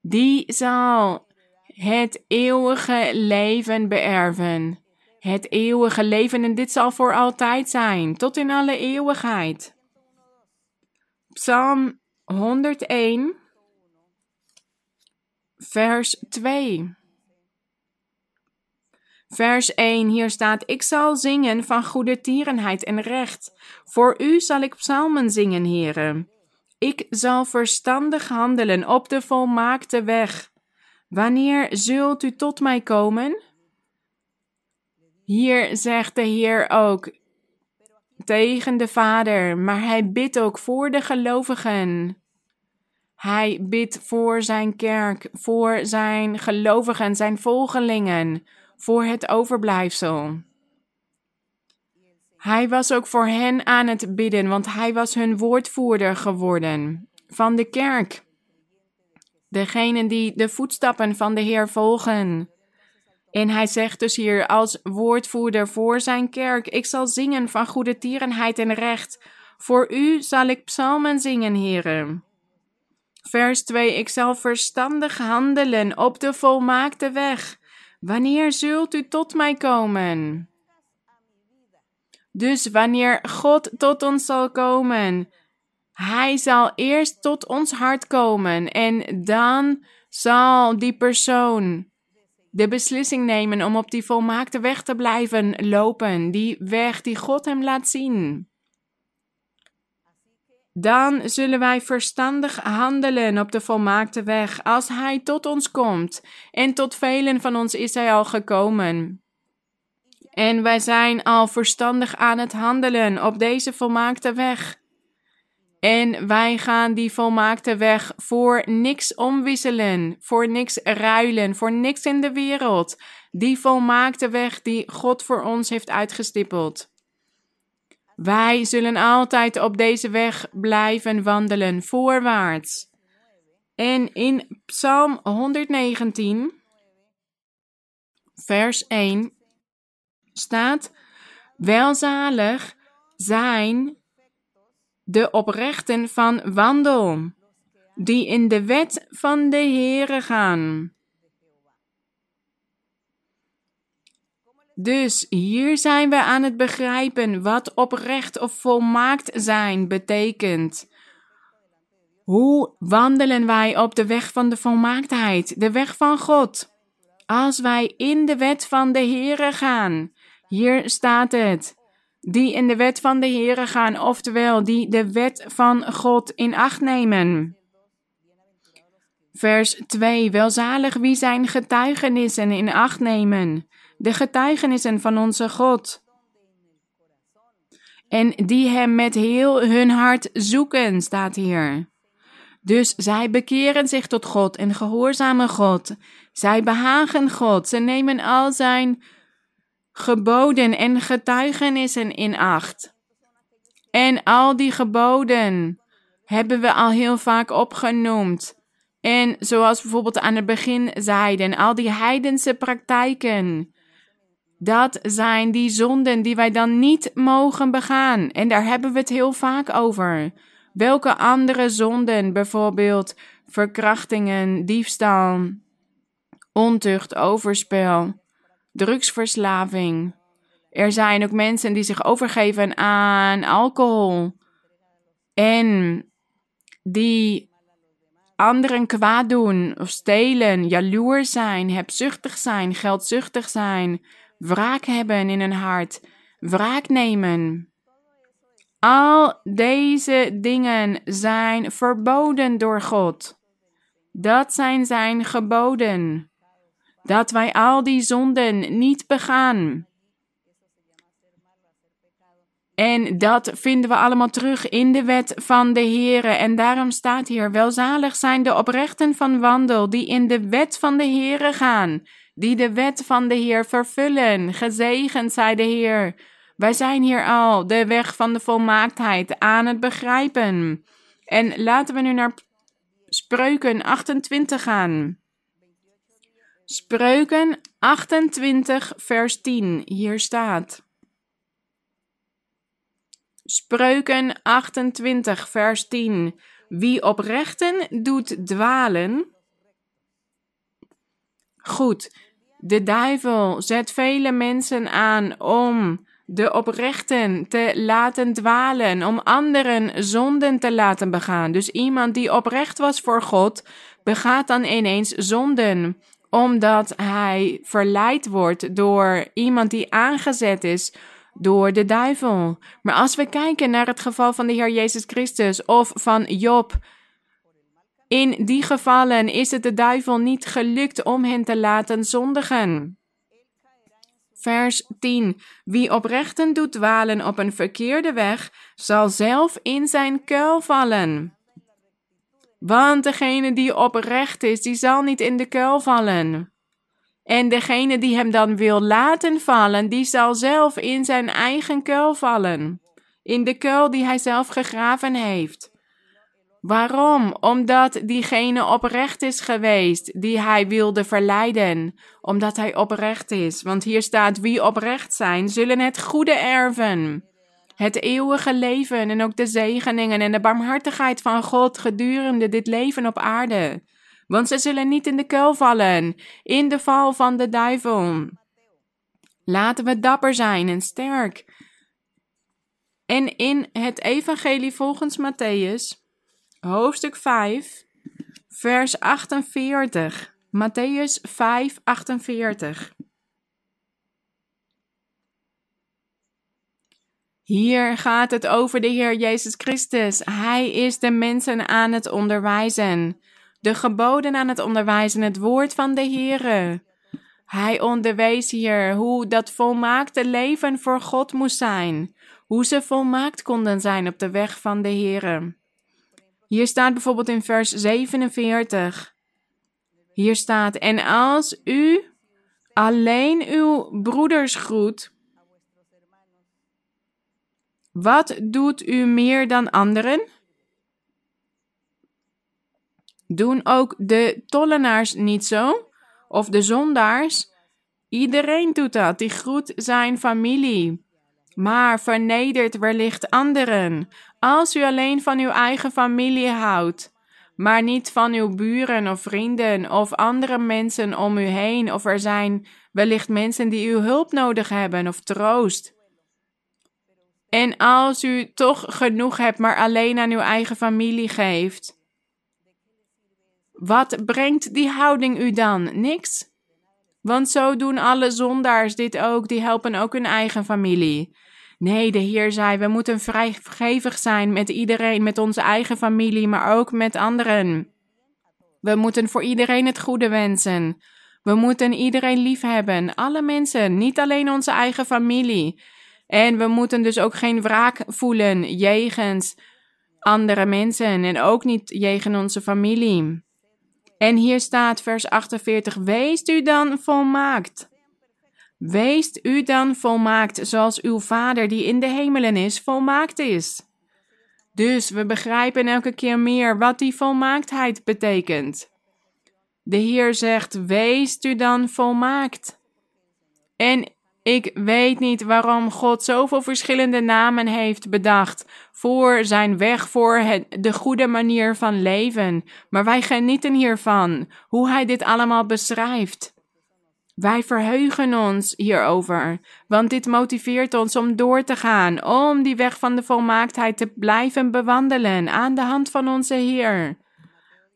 die zal het eeuwige leven beërven het eeuwige leven en dit zal voor altijd zijn, tot in alle eeuwigheid. Psalm 101, vers 2. Vers 1, hier staat: Ik zal zingen van goede tierenheid en recht. Voor u zal ik psalmen zingen, heren. Ik zal verstandig handelen op de volmaakte weg. Wanneer zult u tot mij komen? Hier zegt de Heer ook tegen de Vader, maar hij bidt ook voor de gelovigen. Hij bidt voor zijn kerk, voor zijn gelovigen, zijn volgelingen, voor het overblijfsel. Hij was ook voor hen aan het bidden, want hij was hun woordvoerder geworden van de kerk. Degenen die de voetstappen van de Heer volgen. En hij zegt dus hier als woordvoerder voor zijn kerk: Ik zal zingen van goede tierenheid en recht. Voor u zal ik psalmen zingen, heren. Vers 2: Ik zal verstandig handelen op de volmaakte weg. Wanneer zult u tot mij komen? Dus wanneer God tot ons zal komen, Hij zal eerst tot ons hart komen en dan zal die persoon de beslissing nemen om op die volmaakte weg te blijven lopen, die weg die God hem laat zien. Dan zullen wij verstandig handelen op de volmaakte weg als Hij tot ons komt. En tot velen van ons is Hij al gekomen. En wij zijn al verstandig aan het handelen op deze volmaakte weg. En wij gaan die volmaakte weg voor niks omwisselen, voor niks ruilen, voor niks in de wereld. Die volmaakte weg die God voor ons heeft uitgestippeld. Wij zullen altijd op deze weg blijven wandelen, voorwaarts. En in Psalm 119, vers 1 staat: Welzalig zijn de oprechten van wandel, die in de wet van de Heere gaan. Dus hier zijn we aan het begrijpen wat oprecht of volmaakt zijn betekent. Hoe wandelen wij op de weg van de volmaaktheid, de weg van God? Als wij in de wet van de Heere gaan, hier staat het die in de wet van de Heere gaan, oftewel die de wet van God in acht nemen. Vers 2. Welzalig wie zijn getuigenissen in acht nemen, de getuigenissen van onze God. En die hem met heel hun hart zoeken, staat hier. Dus zij bekeren zich tot God en gehoorzamen God. Zij behagen God. Ze nemen al zijn geboden en getuigenissen in acht. En al die geboden hebben we al heel vaak opgenoemd. En zoals bijvoorbeeld aan het begin zeiden, al die heidense praktijken. Dat zijn die zonden die wij dan niet mogen begaan. En daar hebben we het heel vaak over. Welke andere zonden, bijvoorbeeld verkrachtingen, diefstal, ontucht, overspel, drugsverslaving. Er zijn ook mensen die zich overgeven aan alcohol en die anderen kwaad doen of stelen, jaloers zijn, hebzuchtig zijn, geldzuchtig zijn, wraak hebben in hun hart, wraak nemen. Al deze dingen zijn verboden door God. Dat zijn zijn geboden. Dat wij al die zonden niet begaan. En dat vinden we allemaal terug in de wet van de Heere. En daarom staat hier: welzalig zijn de oprechten van wandel, die in de wet van de Heere gaan, die de wet van de Heer vervullen. Gezegend zij de Heer. Wij zijn hier al de weg van de volmaaktheid aan het begrijpen. En laten we nu naar Spreuken 28 gaan. Spreuken 28, vers 10. Hier staat. Spreuken 28, vers 10. Wie oprechten doet dwalen. Goed, de duivel zet vele mensen aan om de oprechten te laten dwalen, om anderen zonden te laten begaan. Dus iemand die oprecht was voor God, begaat dan ineens zonden, omdat hij verleid wordt door iemand die aangezet is door de duivel. Maar als we kijken naar het geval van de Heer Jezus Christus of van Job, in die gevallen is het de duivel niet gelukt om hen te laten zondigen. Vers 10. Wie oprechten doet dwalen op een verkeerde weg, zal zelf in zijn kuil vallen. Want degene die oprecht is, die zal niet in de kuil vallen. En degene die hem dan wil laten vallen, die zal zelf in zijn eigen kuil vallen. In de kuil die hij zelf gegraven heeft. Waarom? Omdat diegene oprecht is geweest die hij wilde verleiden. Omdat hij oprecht is. Want hier staat: wie oprecht zijn, zullen het goede erven. Het eeuwige leven en ook de zegeningen en de barmhartigheid van God gedurende dit leven op aarde. Want ze zullen niet in de kuil vallen, in de val van de duivel. Laten we dapper zijn en sterk. En in het Evangelie volgens Matthäus hoofdstuk 5, vers 48. Matthäus 5, 48. Hier gaat het over de Heer Jezus Christus. Hij is de mensen aan het onderwijzen, de geboden aan het onderwijzen, het woord van de Heer. Hij onderwees hier hoe dat volmaakte leven voor God moest zijn, hoe ze volmaakt konden zijn op de weg van de Heer. Hier staat bijvoorbeeld in vers 47. Hier staat: En als u alleen uw broeders groet, wat doet u meer dan anderen? Doen ook de tollenaars niet zo? Of de zondaars? Iedereen doet dat, die groet zijn familie maar vernedert wellicht anderen. Als u alleen van uw eigen familie houdt, maar niet van uw buren of vrienden of andere mensen om u heen, of er zijn wellicht mensen die uw hulp nodig hebben of troost. En als u toch genoeg hebt, maar alleen aan uw eigen familie geeft, wat brengt die houding u dan? Niks? Want zo doen alle zondaars dit ook, die helpen ook hun eigen familie. Nee, de Heer zei: we moeten vrijgevig zijn met iedereen, met onze eigen familie, maar ook met anderen. We moeten voor iedereen het goede wensen. We moeten iedereen lief hebben, alle mensen, niet alleen onze eigen familie. En we moeten dus ook geen wraak voelen jegens andere mensen en ook niet jegens onze familie. En hier staat vers 48: Wees u dan volmaakt Weest u dan volmaakt zoals uw Vader die in de hemelen is, volmaakt is. Dus we begrijpen elke keer meer wat die volmaaktheid betekent. De Heer zegt: Weest u dan volmaakt. En Ik weet niet waarom God zoveel verschillende namen heeft bedacht voor zijn weg, voor de goede manier van leven. Maar wij genieten hiervan, hoe hij dit allemaal beschrijft. Wij verheugen ons hierover, want dit motiveert ons om door te gaan, om die weg van de volmaaktheid te blijven bewandelen aan de hand van onze Heer.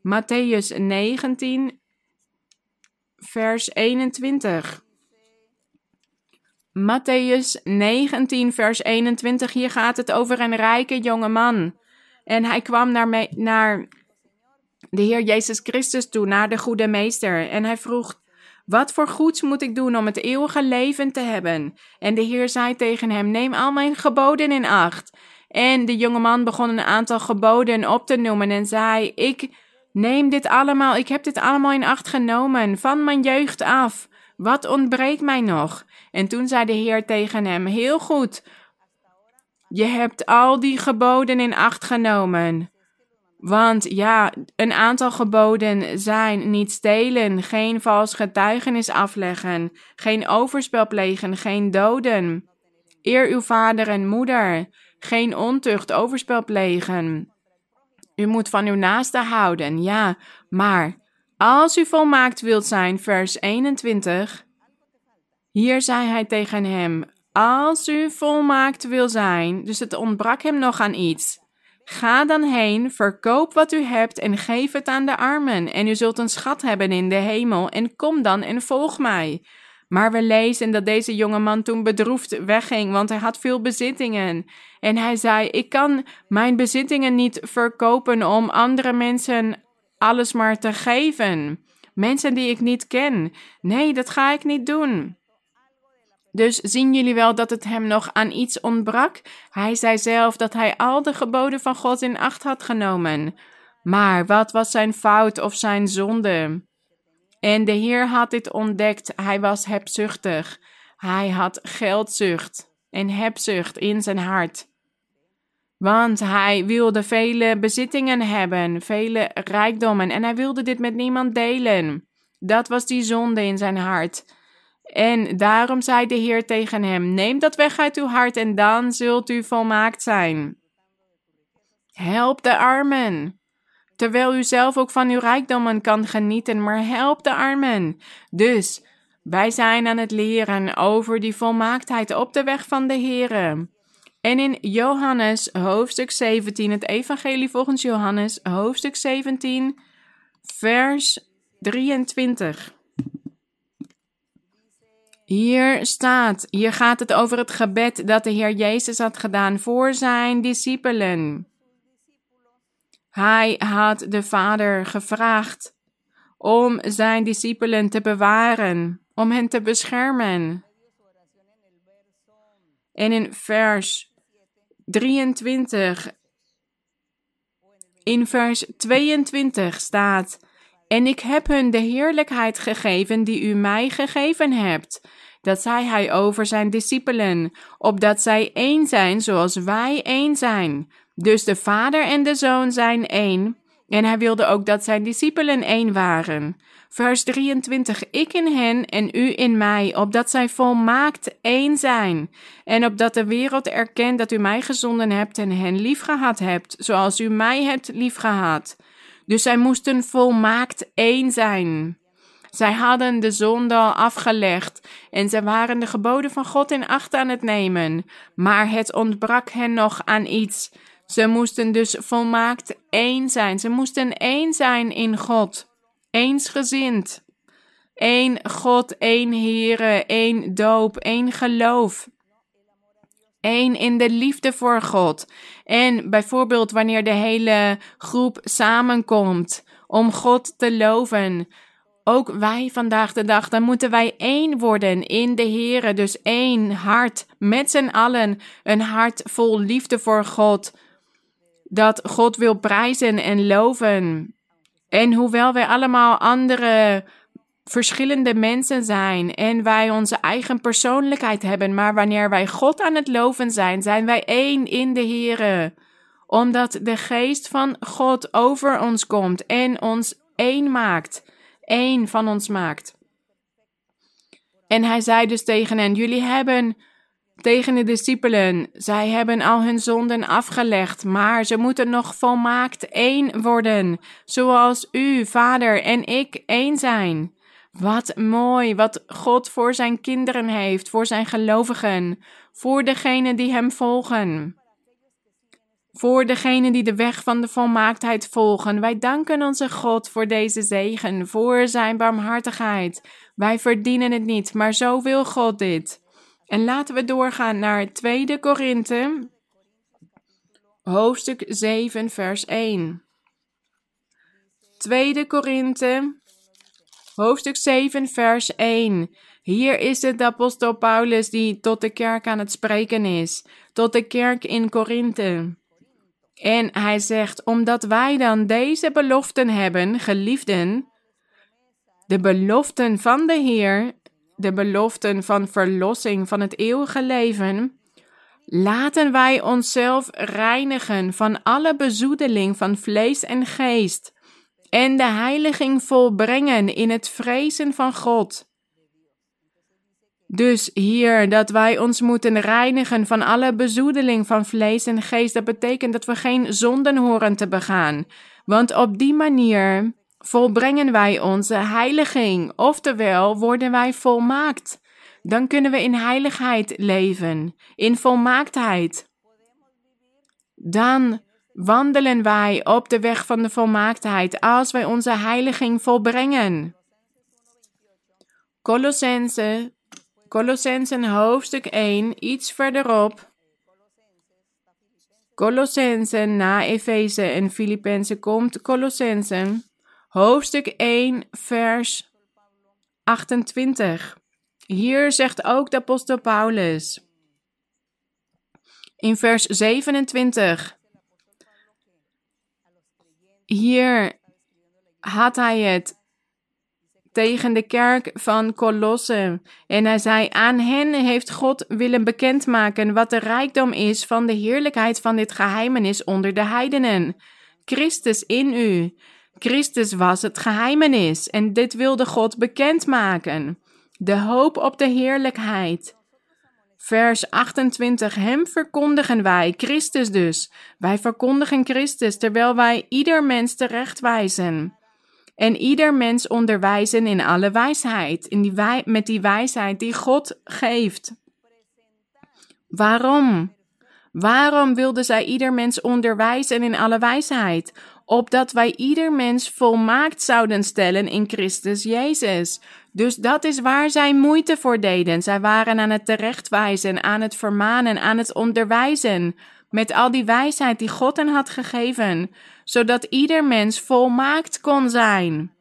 Matthäus 19, vers 21. Matthäus 19, vers 21. Hier gaat het over een rijke jonge man. En hij kwam naar, naar de Heer Jezus Christus toe, naar de goede meester. En hij vroeg wat voor goeds moet ik doen om het eeuwige leven te hebben? En de Heer zei tegen hem: Neem al mijn geboden in acht. En de jonge man begon een aantal geboden op te noemen en zei: Ik neem dit allemaal, ik heb dit allemaal in acht genomen, van mijn jeugd af. Wat ontbreekt mij nog? En toen zei de Heer tegen hem: Heel goed, je hebt al die geboden in acht genomen. Want ja, een aantal geboden zijn niet stelen, geen vals getuigenis afleggen, geen overspel plegen, geen doden. Eer uw vader en moeder, geen ontucht, overspel plegen. U moet van uw naaste houden, ja, maar als u volmaakt wilt zijn, vers 21. Hier zei hij tegen hem: Als u volmaakt wil zijn, dus het ontbrak hem nog aan iets. Ga dan heen, verkoop wat u hebt en geef het aan de armen, en u zult een schat hebben in de hemel, en kom dan en volg mij. Maar we lezen dat deze jonge man toen bedroefd wegging, want hij had veel bezittingen. En hij zei: Ik kan mijn bezittingen niet verkopen om andere mensen alles maar te geven. Mensen die ik niet ken. Nee, dat ga ik niet doen. Dus zien jullie wel dat het hem nog aan iets ontbrak? Hij zei zelf dat hij al de geboden van God in acht had genomen. Maar wat was zijn fout of zijn zonde? En de Heer had dit ontdekt. Hij was hebzuchtig. Hij had geldzucht en hebzucht in zijn hart. Want hij wilde vele bezittingen hebben, vele rijkdommen, en hij wilde dit met niemand delen. Dat was die zonde in zijn hart. En daarom zei de Heer tegen hem: Neem dat weg uit uw hart en dan zult u volmaakt zijn. Help de armen. Terwijl u zelf ook van uw rijkdommen kan genieten, maar help de armen. Dus wij zijn aan het leren over die volmaaktheid op de weg van de Heer. En in Johannes hoofdstuk 17, het Evangelie volgens Johannes, hoofdstuk 17, vers 23. Hier staat, hier gaat het over het gebed dat de Heer Jezus had gedaan voor zijn discipelen. Hij had de Vader gevraagd om zijn discipelen te bewaren, om hen te beschermen. En in vers 23, in vers 22 staat: En ik heb hun de heerlijkheid gegeven die u mij gegeven hebt dat zei hij over zijn discipelen, opdat zij één zijn zoals wij één zijn. Dus de Vader en de Zoon zijn één. En hij wilde ook dat zijn discipelen één waren. Vers 23: Ik in hen en u in mij, opdat zij volmaakt één zijn. En opdat de wereld erkent dat u mij gezonden hebt en hen liefgehad hebt, zoals u mij hebt liefgehad. Dus zij moesten volmaakt één zijn. Zij hadden de zonde al afgelegd en zij waren de geboden van God in acht aan het nemen, maar het ontbrak hen nog aan iets. Ze moesten dus volmaakt één zijn. Ze moesten één zijn in God, eensgezind. Eén God, één Here, één doop, één geloof. Eén in de liefde voor God. En bijvoorbeeld wanneer de hele groep samenkomt om God te loven, ook wij vandaag de dag, dan moeten wij één worden in de Here. Dus één hart met z'n allen. Een hart vol liefde voor God. Dat God wil prijzen en loven. En hoewel wij allemaal andere verschillende mensen zijn en wij onze eigen persoonlijkheid hebben, maar wanneer wij God aan het loven zijn, zijn wij één in de Here. Omdat de geest van God over ons komt en ons één maakt één van ons maakt. En hij zei dus tegen hen: Jullie hebben tegen de discipelen, zij hebben al hun zonden afgelegd, maar ze moeten nog volmaakt één worden, zoals u, Vader en ik één zijn. Wat mooi wat God voor zijn kinderen heeft, voor zijn gelovigen, voor degenen die hem volgen. Voor degenen die de weg van de volmaaktheid volgen. Wij danken onze God voor deze zegen, voor zijn barmhartigheid. Wij verdienen het niet, maar zo wil God dit. En laten we doorgaan naar 2 Korinthe, hoofdstuk 7, vers 1. 2 Korinthe, hoofdstuk 7, vers 1. Hier is het apostel Paulus die tot de kerk aan het spreken is, tot de kerk in Korinthe. En hij zegt, omdat wij dan deze beloften hebben, geliefden, de beloften van de Heer, de beloften van verlossing van het eeuwige leven, laten wij onszelf reinigen van alle bezoedeling van vlees en geest en de heiliging volbrengen in het vrezen van God. Dus hier dat wij ons moeten reinigen van alle bezoedeling van vlees en geest, dat betekent dat we geen zonden horen te begaan. Want op die manier volbrengen wij onze heiliging, oftewel worden wij volmaakt. Dan kunnen we in heiligheid leven, in volmaaktheid. Dan wandelen wij op de weg van de volmaaktheid als wij onze heiliging volbrengen. Colossense, Colossensen hoofdstuk 1, iets verderop. Colossensen na Efeze en Filippenzen komt Colossensen hoofdstuk 1, vers 28. Hier zegt ook de apostel Paulus in vers 27. Hier had hij het tegen de kerk van Colosse. En hij zei: Aan hen heeft God willen bekendmaken wat de rijkdom is van de heerlijkheid van dit geheimenis onder de heidenen. Christus in u. Christus was het geheimenis en dit wilde God bekendmaken. De hoop op de heerlijkheid. Vers 28. Hem verkondigen wij, Christus dus. Wij verkondigen Christus, terwijl wij ieder mens terechtwijzen. En ieder mens onderwijzen in alle wijsheid, in die met die wijsheid die God geeft. Waarom? Waarom wilde zij ieder mens onderwijzen in alle wijsheid? Opdat wij ieder mens volmaakt zouden stellen in Christus Jezus. Dus dat is waar zij moeite voor deden. Zij waren aan het terechtwijzen, aan het vermanen, aan het onderwijzen. Met al die wijsheid die God hen had gegeven, zodat ieder mens volmaakt kon zijn.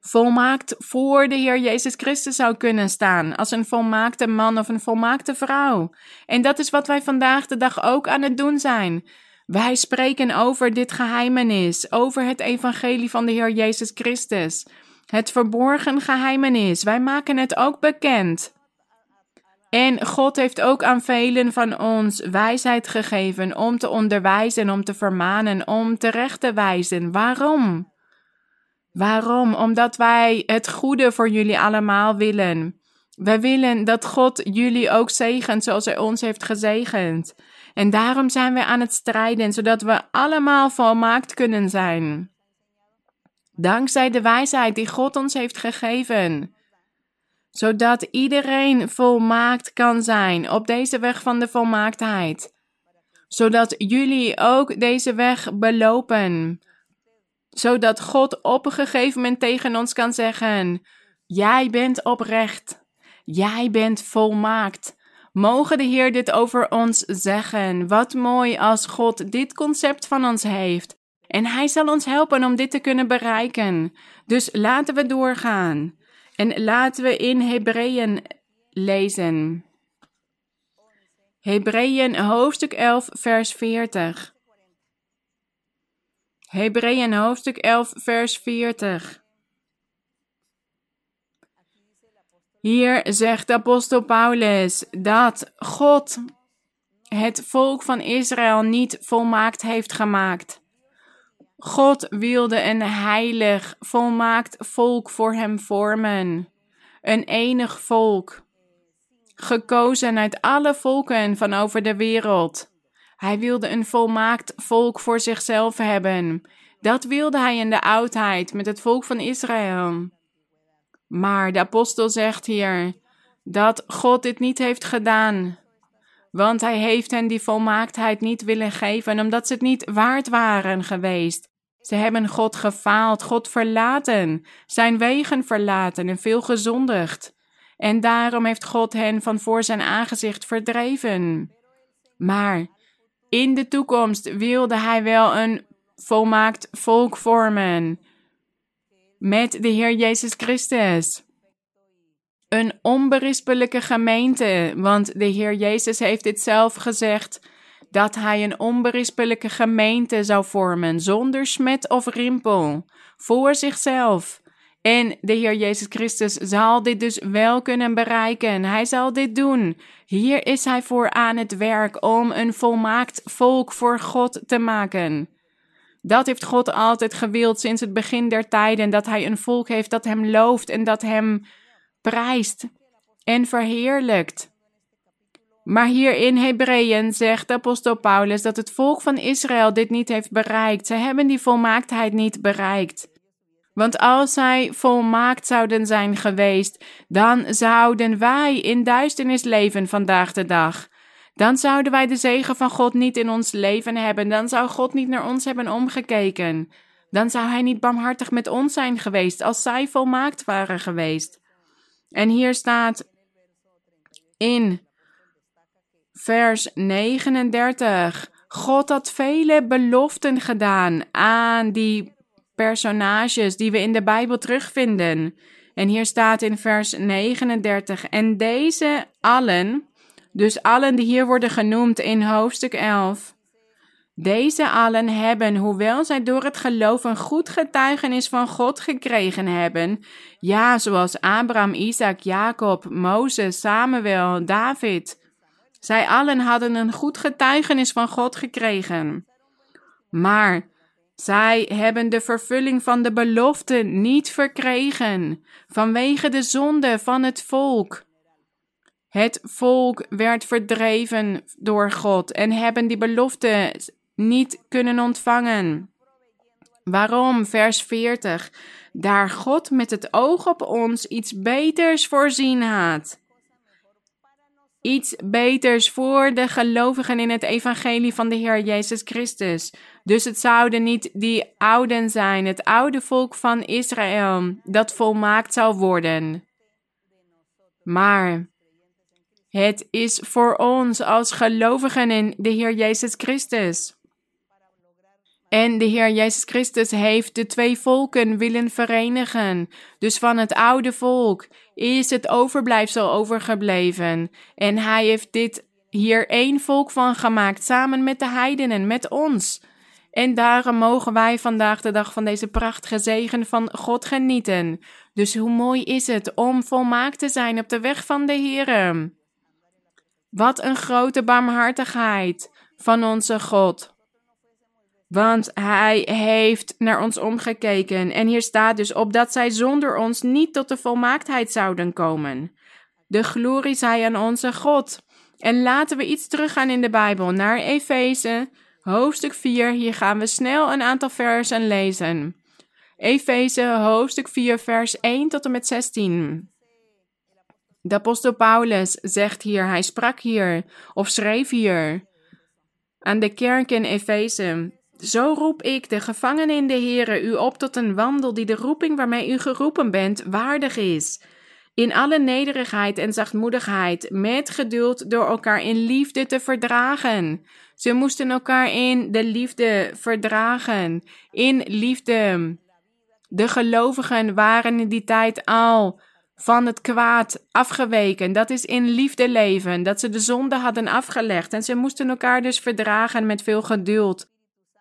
Volmaakt voor de Heer Jezus Christus zou kunnen staan, als een volmaakte man of een volmaakte vrouw. En dat is wat wij vandaag de dag ook aan het doen zijn. Wij spreken over dit geheimenis, over het evangelie van de Heer Jezus Christus. Het verborgen geheimenis. Wij maken het ook bekend. En God heeft ook aan velen van ons wijsheid gegeven om te onderwijzen, om te vermanen, om terecht te wijzen. Waarom? Waarom? Omdat wij het goede voor jullie allemaal willen. Wij willen dat God jullie ook zegent zoals Hij ons heeft gezegend. En daarom zijn we aan het strijden, zodat we allemaal volmaakt kunnen zijn. Dankzij de wijsheid die God ons heeft gegeven. Zodat iedereen volmaakt kan zijn op deze weg van de volmaaktheid. Zodat jullie ook deze weg belopen. Zodat God op een gegeven moment tegen ons kan zeggen: Jij bent oprecht. Jij bent volmaakt. Mogen de Heer dit over ons zeggen. Wat mooi als God dit concept van ons heeft. En Hij zal ons helpen om dit te kunnen bereiken. Dus laten we doorgaan. En laten we in Hebreeën lezen. Hebreeën hoofdstuk 11, vers 40. Hebreeën hoofdstuk 11, vers 40. Hier zegt apostel Paulus dat God het volk van Israël niet volmaakt heeft gemaakt. God wilde een heilig, volmaakt volk voor hem vormen. Een enig volk. gekozen uit alle volken van over de wereld. Hij wilde een volmaakt volk voor zichzelf hebben. Dat wilde hij in de oudheid met het volk van Israël. Maar de apostel zegt hier dat God dit niet heeft gedaan. Want hij heeft hen die volmaaktheid niet willen geven, omdat ze het niet waard waren geweest. Ze hebben God gefaald, God verlaten, zijn wegen verlaten en veel gezondigd. En daarom heeft God hen van voor zijn aangezicht verdreven. Maar in de toekomst wilde hij wel een volmaakt volk vormen met de Heer Jezus Christus. Een onberispelijke gemeente, want de Heer Jezus heeft dit zelf gezegd, dat hij een onberispelijke gemeente zou vormen, zonder smet of rimpel, voor zichzelf. En de Heer Jezus Christus zal dit dus wel kunnen bereiken. Hij zal dit doen. Hier is hij voor aan het werk om een volmaakt volk voor God te maken. Dat heeft God altijd gewild sinds het begin der tijden, dat hij een volk heeft dat hem looft en dat hem prijst en verheerlijkt. Maar hier in Hebreeën zegt apostel Paulus dat het volk van Israël dit niet heeft bereikt. Ze hebben die volmaaktheid niet bereikt. Want als zij volmaakt zouden zijn geweest, dan zouden wij in duisternis leven vandaag de dag. Dan zouden wij de zegen van God niet in ons leven hebben. Dan zou God niet naar ons hebben omgekeken. Dan zou Hij niet barmhartig met ons zijn geweest als zij volmaakt waren geweest. En hier staat in vers 39. God had vele beloften gedaan aan die personages die we in de Bijbel terugvinden. En hier staat in vers 39: En deze allen, dus allen die hier worden genoemd in hoofdstuk 11, deze allen hebben, hoewel zij door het geloof een goed getuigenis van God gekregen hebben, ja, zoals Abraham, Isaac, Jacob, Mozes, Samuel, David, zij allen hadden een goed getuigenis van God gekregen. Maar zij hebben de vervulling van de belofte niet verkregen, vanwege de zonde van het volk. Het volk werd verdreven door God en hebben die belofte niet kunnen ontvangen. Waarom? Vers 40. Daar God met het oog op ons iets beters voorzien had iets beters voor de gelovigen in het evangelie van de Heer Jezus Christus. Dus het zouden niet die ouden zijn, het oude volk van Israël, dat volmaakt zou worden. Maar het is voor ons als gelovigen in de Heer Jezus Christus. En de Heer Jezus Christus heeft de twee volken willen verenigen. Dus van het oude volk is het overblijfsel overgebleven. En hij heeft dit hier één volk van gemaakt, samen met de heidenen, met ons. En daarom mogen wij vandaag de dag van deze prachtige zegen van God genieten. Dus hoe mooi is het om volmaakt te zijn op de weg van de Heer. Wat een grote barmhartigheid van onze God. Want hij heeft naar ons omgekeken. En hier staat dus op dat zij zonder ons niet tot de volmaaktheid zouden komen. De glorie zij aan onze God. En laten we iets teruggaan in de Bijbel naar Efeze, hoofdstuk 4. Hier gaan we snel een aantal versen lezen. Efeze, hoofdstuk 4, vers 1 tot en met 16. De apostel Paulus zegt hier, hij sprak hier, of schreef hier, aan de kerk in Efeze. Zo roep ik, de gevangenen in de Here, u op tot een wandel die de roeping waarmee u geroepen bent waardig is. In alle nederigheid en zachtmoedigheid, met geduld door elkaar in liefde te verdragen. Ze moesten elkaar in de liefde verdragen, in liefde. De gelovigen waren in die tijd al van het kwaad afgeweken. Dat is in liefde leven, dat ze de zonde hadden afgelegd. En ze moesten elkaar dus verdragen met veel geduld.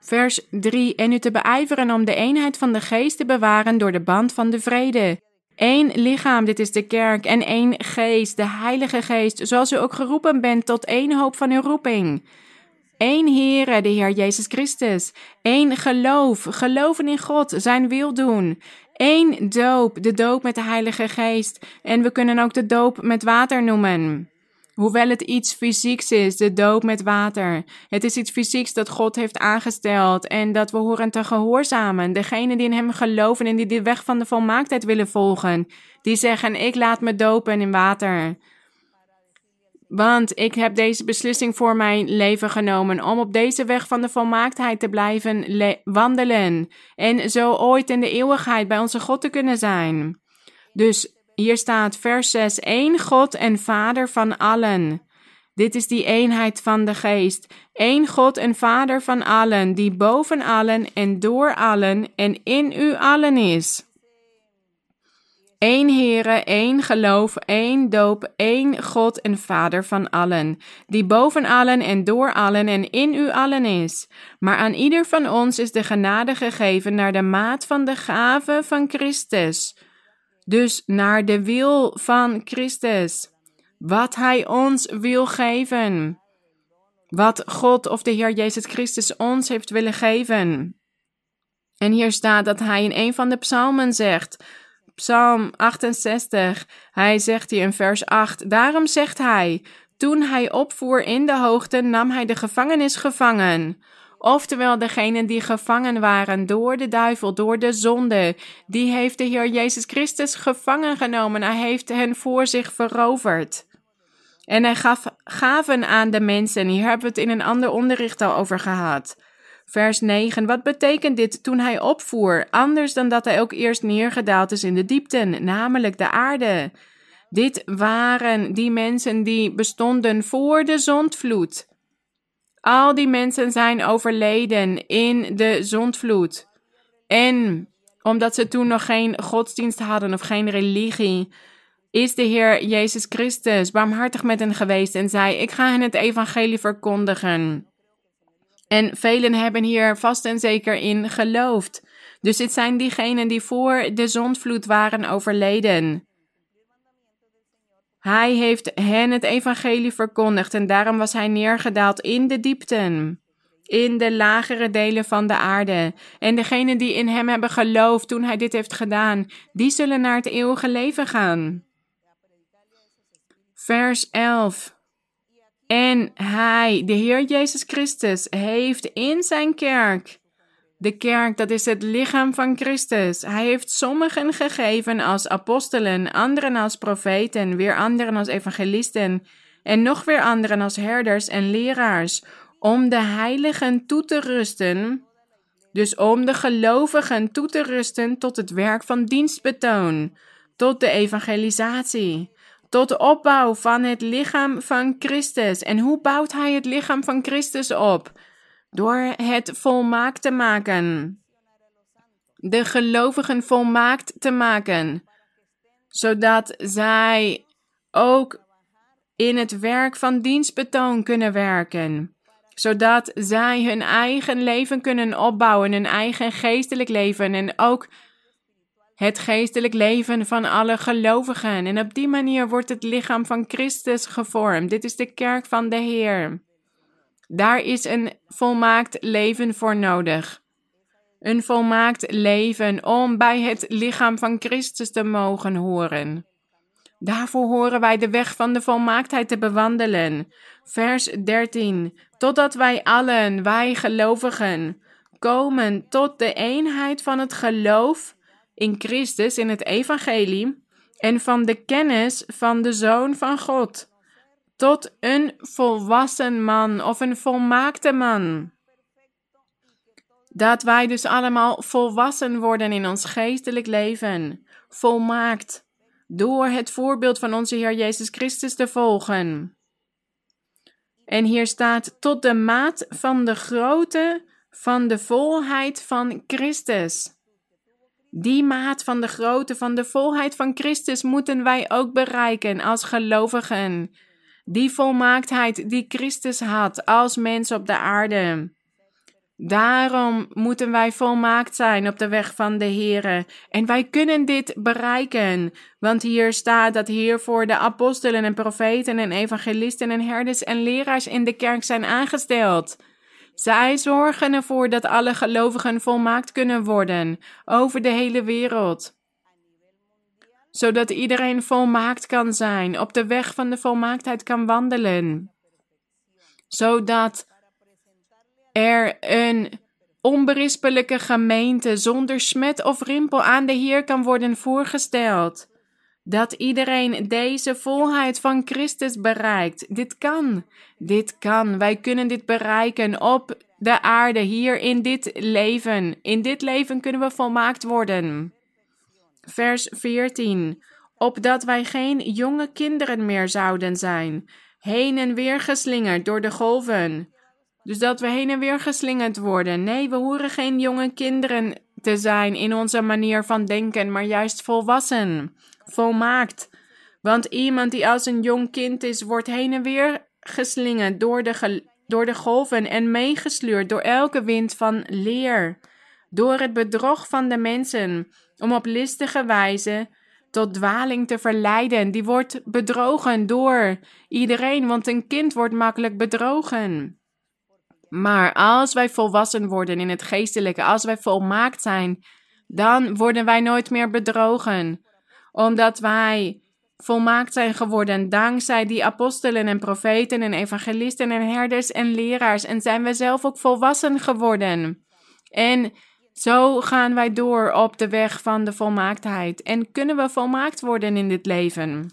Vers 3. En u te beijveren om de eenheid van de geest te bewaren door de band van de vrede. Eén lichaam, dit is de kerk, en één geest, de Heilige Geest, zoals u ook geroepen bent tot één hoop van uw roeping. Eén Heere, de Heer Jezus Christus. Eén geloof, geloven in God, zijn wil doen. Eén doop, de doop met de Heilige Geest. En we kunnen ook de doop met water noemen. Hoewel het iets fysieks is, de doop met water. Het is iets fysieks dat God heeft aangesteld en dat we horen te gehoorzamen. Degenen die in Hem geloven en die de weg van de volmaaktheid willen volgen, die zeggen: Ik laat me dopen in water. Want ik heb deze beslissing voor mijn leven genomen om op deze weg van de volmaaktheid te blijven wandelen en zo ooit in de eeuwigheid bij onze God te kunnen zijn. Dus hier staat vers 6, één God en Vader van allen. Dit is die eenheid van de geest. Eén God en Vader van allen, die boven allen en door allen en in u allen is. Eén Heere, één geloof, één doop, één God en Vader van allen, die boven allen en door allen en in u allen is. Maar aan ieder van ons is de genade gegeven naar de maat van de gave van Christus. Dus naar de wil van Christus. Wat Hij ons wil geven. Wat God of de Heer Jezus Christus ons heeft willen geven. En hier staat dat Hij in een van de psalmen zegt Psalm 68. Hij zegt hier in vers 8: Daarom zegt hij: Toen hij opvoer in de hoogte, nam hij de gevangenis gevangen. Oftewel, degenen die gevangen waren door de duivel, door de zonde, die heeft de Heer Jezus Christus gevangen genomen. Hij heeft hen voor zich veroverd. En hij gaf gaven aan de mensen. Hier hebben we het in een ander onderricht al over gehad. Vers 9. Wat betekent dit toen hij opvoer? Anders dan dat hij ook eerst neergedaald is in de diepten, namelijk de aarde. Dit waren die mensen die bestonden voor de zondvloed. Al die mensen zijn overleden in de zondvloed. En omdat ze toen nog geen godsdienst hadden of geen religie, is de Heer Jezus Christus barmhartig met hen geweest en zei: Ik ga hen het evangelie verkondigen. En velen hebben hier vast en zeker in geloofd. Dus dit zijn diegenen die voor de zondvloed waren overleden. Hij heeft hen het evangelie verkondigd en daarom was hij neergedaald in de diepten, in de lagere delen van de aarde. En degenen die in hem hebben geloofd toen hij dit heeft gedaan, die zullen naar het eeuwige leven gaan. Vers 11. En hij, de Heer Jezus Christus, heeft in zijn kerk, de kerk dat is het lichaam van Christus, hij heeft sommigen gegeven als apostelen, anderen als profeten, weer anderen als evangelisten en nog weer anderen als herders en leraars, om de heiligen toe te rusten, dus om de gelovigen toe te rusten tot het werk van dienstbetoon, tot de evangelisatie tot de opbouw van het lichaam van Christus. En hoe bouwt hij het lichaam van Christus op? Door het volmaakt te maken. De gelovigen volmaakt te maken, zodat zij ook in het werk van dienstbetoon kunnen werken zodat zij hun eigen leven kunnen opbouwen, hun eigen geestelijk leven en ook het geestelijk leven van alle gelovigen. En op die manier wordt het lichaam van Christus gevormd. Dit is de kerk van de Heer. Daar is een volmaakt leven voor nodig. Een volmaakt leven om bij het lichaam van Christus te mogen horen. Daarvoor horen wij de weg van de volmaaktheid te bewandelen. Vers 13. Totdat wij allen, wij gelovigen, komen tot de eenheid van het geloof in Christus, in het Evangelie, en van de kennis van de Zoon van God, tot een volwassen man of een volmaakte man. Dat wij dus allemaal volwassen worden in ons geestelijk leven, volmaakt, door het voorbeeld van onze Heer Jezus Christus te volgen. En hier staat tot de maat van de grootte van de volheid van Christus. Die maat van de grootte van de volheid van Christus moeten wij ook bereiken als gelovigen. Die volmaaktheid die Christus had als mens op de aarde. Daarom moeten wij volmaakt zijn op de weg van de Here. En wij kunnen dit bereiken, want hier staat dat hiervoor de apostelen en profeten en evangelisten en herders en leraars in de kerk zijn aangesteld. Zij zorgen ervoor dat alle gelovigen volmaakt kunnen worden over de hele wereld. Zodat iedereen volmaakt kan zijn, op de weg van de volmaaktheid kan wandelen, zodat er een onberispelijke gemeente zonder smet of rimpel aan de Heer kan worden voorgesteld. Dat iedereen deze volheid van Christus bereikt. Dit kan. Dit kan. Wij kunnen dit bereiken op de aarde, hier in dit leven. In dit leven kunnen we volmaakt worden. Vers 14. Opdat wij geen jonge kinderen meer zouden zijn, heen en weer geslingerd door de golven. Dus dat we heen en weer geslingerd worden. Nee, we horen geen jonge kinderen te zijn in onze manier van denken, maar juist volwassen, volmaakt. Want iemand die als een jong kind is, wordt heen en weer geslingerd door de, door de golven en meegesleurd door elke wind van leer. Door het bedrog van de mensen, om op listige wijze tot dwaling te verleiden. Die wordt bedrogen door iedereen, want een kind wordt makkelijk bedrogen. Maar als wij volwassen worden in het geestelijke, als wij volmaakt zijn, dan worden wij nooit meer bedrogen. Omdat wij volmaakt zijn geworden dankzij die apostelen en profeten en evangelisten en herders en leraars. En zijn we zelf ook volwassen geworden. En zo gaan wij door op de weg van de volmaaktheid. En kunnen we volmaakt worden in dit leven.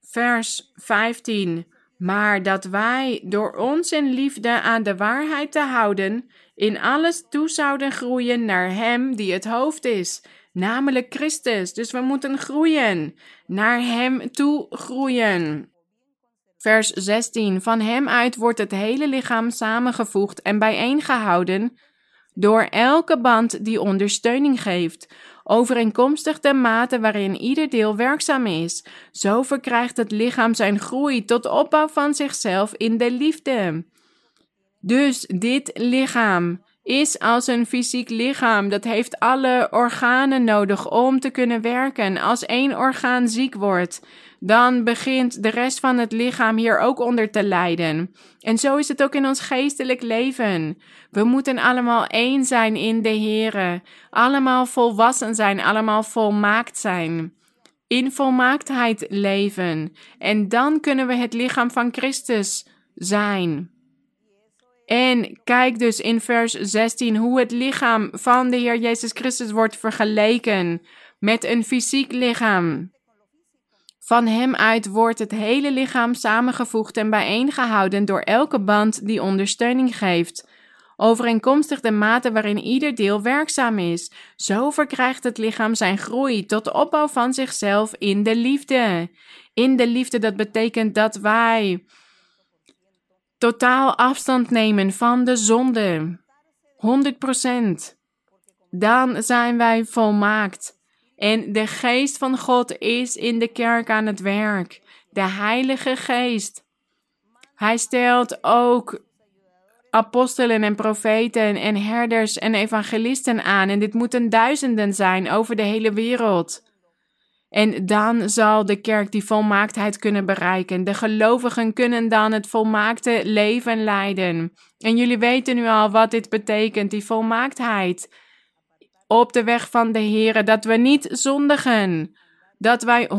Vers 15 maar dat wij door ons in liefde aan de waarheid te houden, in alles toe zouden groeien naar Hem die het hoofd is, namelijk Christus. Dus we moeten groeien, naar Hem toe groeien. Vers 16: Van Hem uit wordt het hele lichaam samengevoegd en bijeengehouden door elke band die ondersteuning geeft, overeenkomstig de mate waarin ieder deel werkzaam is. Zo verkrijgt het lichaam zijn groei tot opbouw van zichzelf in de liefde. Dus dit lichaam is als een fysiek lichaam. Dat heeft alle organen nodig om te kunnen werken. Als één orgaan ziek wordt, dan begint de rest van het lichaam hier ook onder te lijden. En zo is het ook in ons geestelijk leven. We moeten allemaal één zijn in de Here, allemaal volwassen zijn, allemaal volmaakt zijn. In volmaaktheid leven. En dan kunnen we het lichaam van Christus zijn. En kijk dus in vers 16 hoe het lichaam van de Heer Jezus Christus wordt vergeleken met een fysiek lichaam. Van hem uit wordt het hele lichaam samengevoegd en bijeengehouden door elke band die ondersteuning geeft, overeenkomstig de mate waarin ieder deel werkzaam is. Zo verkrijgt het lichaam zijn groei tot de opbouw van zichzelf in de liefde. In de liefde, dat betekent dat wij totaal afstand nemen van de zonde. 100%. Dan zijn wij volmaakt. En de geest van God is in de kerk aan het werk. De Heilige Geest. Hij stelt ook apostelen en profeten en herders en evangelisten aan. En dit moeten duizenden zijn over de hele wereld. En dan zal de kerk die volmaaktheid kunnen bereiken. De gelovigen kunnen dan het volmaakte leven leiden. En jullie weten nu al wat dit betekent, die volmaaktheid op de weg van de Heer, dat we niet zondigen. Dat wij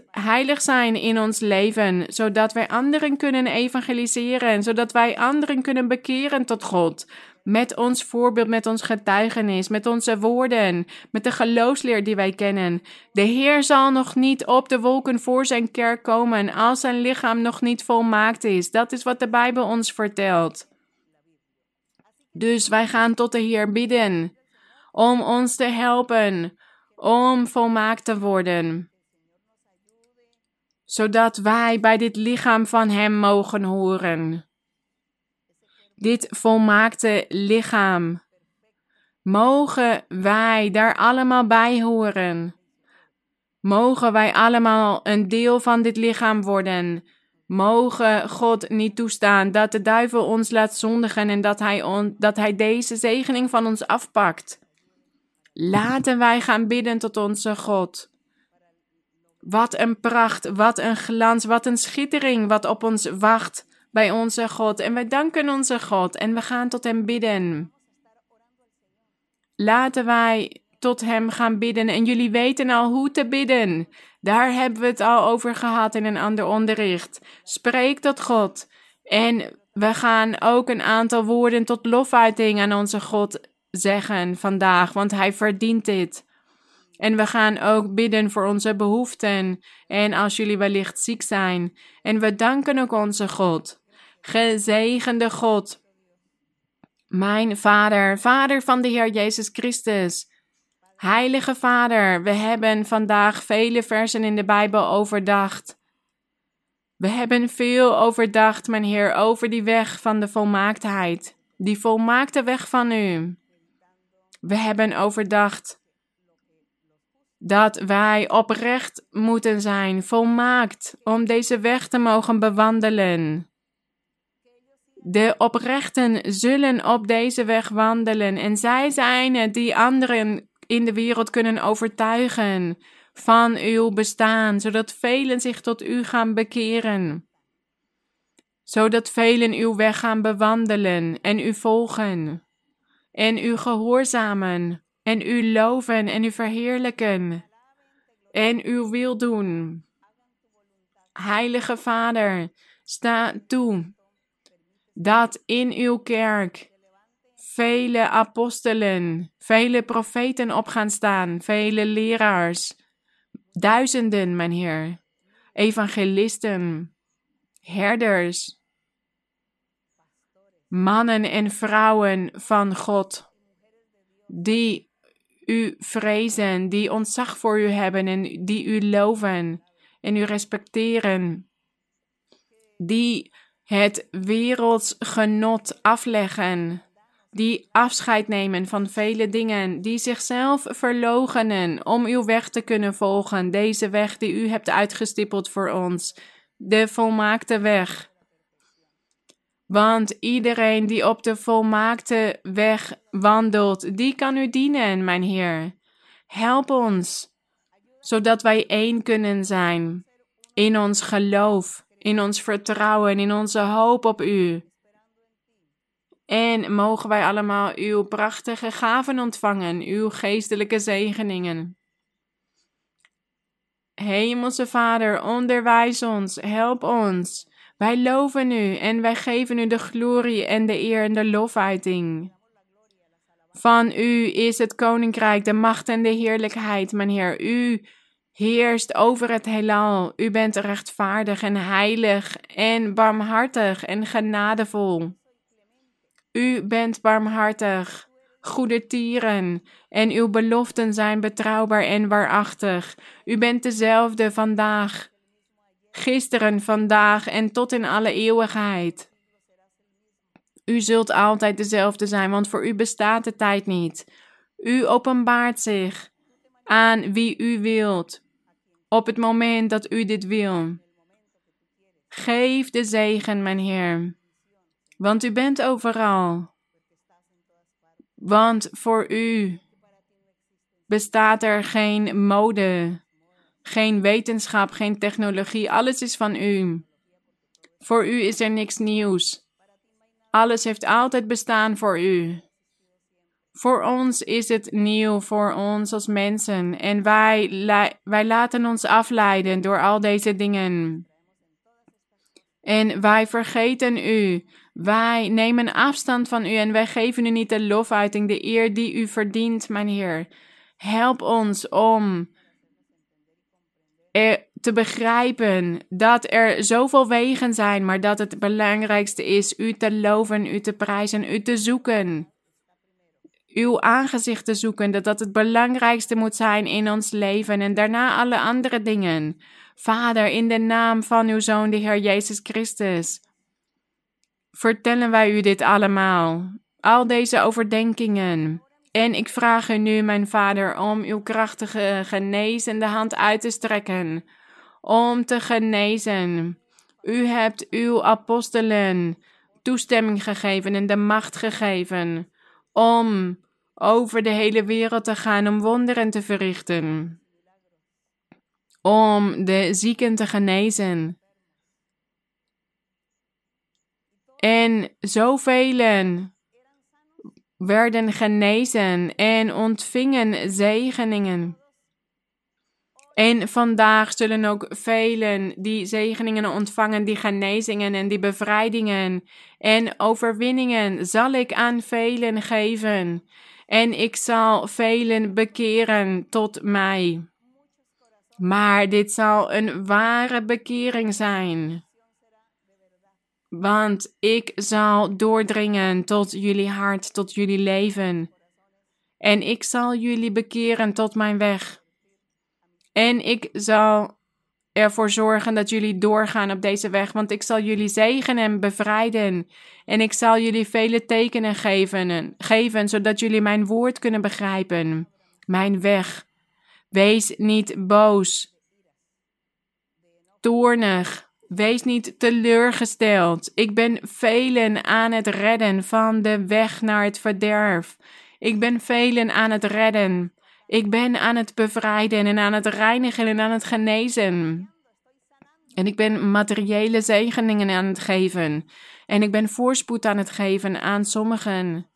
100% heilig zijn in ons leven, zodat wij anderen kunnen evangeliseren, zodat wij anderen kunnen bekeren tot God. Met ons voorbeeld, met ons getuigenis, met onze woorden, met de geloofsleer die wij kennen. De Heer zal nog niet op de wolken voor zijn kerk komen als zijn lichaam nog niet volmaakt is. Dat is wat de Bijbel ons vertelt. Dus wij gaan tot de Heer bidden om ons te helpen om volmaakt te worden. Zodat wij bij dit lichaam van Hem mogen horen. Dit volmaakte lichaam. Mogen wij daar allemaal bij horen. Mogen wij allemaal een deel van dit lichaam worden. Mogen God niet toestaan dat de duivel ons laat zondigen en dat hij, on, dat hij deze zegening van ons afpakt. Laten wij gaan bidden tot onze God. Wat een pracht, wat een glans, wat een schittering wat op ons wacht bij onze God. En wij danken onze God en we gaan tot Hem bidden. Laten wij tot Hem gaan bidden en jullie weten al hoe te bidden. Daar hebben we het al over gehad in een ander onderricht. Spreek tot God. En we gaan ook een aantal woorden tot lofuiting aan onze God zeggen vandaag, want Hij verdient dit. En we gaan ook bidden voor onze behoeften en als jullie wellicht ziek zijn. En we danken ook onze God. Gezegende God. Mijn Vader, Vader van de Heer Jezus Christus. Heilige Vader, we hebben vandaag vele versen in de Bijbel overdacht. We hebben veel overdacht, mijn Heer, over die weg van de volmaaktheid, die volmaakte weg van U. We hebben overdacht dat wij oprecht moeten zijn, volmaakt, om deze weg te mogen bewandelen. De oprechten zullen op deze weg wandelen en zij zijn het die anderen in de wereld kunnen overtuigen van uw bestaan, zodat velen zich tot u gaan bekeren. Zodat velen uw weg gaan bewandelen en u volgen en u gehoorzamen en u loven en u verheerlijken en uw wil doen. Heilige Vader, sta toe dat in uw kerk vele apostelen, vele profeten op gaan staan, vele leraars, duizenden, mijn Heer, evangelisten, herders, mannen en vrouwen van God, die u vrezen, die ontzag voor u hebben en die u loven en u respecteren, die het werelds genot afleggen, die afscheid nemen van vele dingen, die zichzelf verloochenen om uw weg te kunnen volgen, deze weg die u hebt uitgestippeld voor ons, de volmaakte weg. Want iedereen die op de volmaakte weg wandelt, die kan u dienen, mijn Heer. Help ons, zodat wij één kunnen zijn in ons geloof, in ons vertrouwen, in onze hoop op U. En mogen wij allemaal uw prachtige gaven ontvangen, uw geestelijke zegeningen. Hemelse Vader, onderwijs ons, help ons. Wij loven u en wij geven u de glorie en de eer en de lofuiting. Van u is het koninkrijk, de macht en de heerlijkheid, mijn Heer. U heerst over het heelal. U bent rechtvaardig en heilig en barmhartig en genadevol. U bent barmhartig, goede tieren, en uw beloften zijn betrouwbaar en waarachtig. U bent dezelfde vandaag, gisteren, vandaag en tot in alle eeuwigheid. U zult altijd dezelfde zijn, want voor u bestaat de tijd niet. U openbaart zich aan wie u wilt, op het moment dat u dit wil. Geef de zegen, mijn Heer, want u bent overal. Want voor u bestaat er geen mode, geen wetenschap, geen technologie. Alles is van u. Voor u is er niks nieuws. Alles heeft altijd bestaan voor u. Voor ons is het nieuw, voor ons als mensen. En wij, wij laten ons afleiden door al deze dingen. En wij vergeten u. Wij nemen afstand van u en wij geven u niet de lofuiting, de eer die u verdient, mijn Heer. Help ons om te begrijpen dat er zoveel wegen zijn, maar dat het belangrijkste is u te loven, u te prijzen, u te zoeken. Uw aangezicht te zoeken, dat dat het belangrijkste moet zijn in ons leven en daarna alle andere dingen. Vader, in de naam van uw Zoon, de Heer Jezus Christus, vertellen wij u dit allemaal, al deze overdenkingen. En ik vraag u nu, mijn Vader, om uw krachtige genezende hand uit te strekken, om te genezen. U hebt uw apostelen toestemming gegeven en de macht gegeven om over de hele wereld te gaan om wonderen te verrichten om de zieken te genezen. En zoveel werden genezen en ontvingen zegeningen. En vandaag zullen ook velen die zegeningen ontvangen, die genezingen en die bevrijdingen en overwinningen zal ik aan velen geven. En ik zal velen bekeren tot mij. Maar dit zal een ware bekering zijn. Want ik zal doordringen tot jullie hart, tot jullie leven. En ik zal jullie bekeren tot mijn weg. En ik zal ervoor zorgen dat jullie doorgaan op deze weg, want ik zal jullie zegenen en bevrijden. En ik zal jullie vele tekenen geven, geven, zodat jullie mijn woord kunnen begrijpen. Mijn weg. Wees niet boos, toornig. Wees niet teleurgesteld. Ik ben velen aan het redden van de weg naar het verderf. Ik ben velen aan het redden. Ik ben aan het bevrijden en aan het reinigen en aan het genezen. En ik ben materiële zegeningen aan het geven. En ik ben voorspoed aan het geven aan sommigen.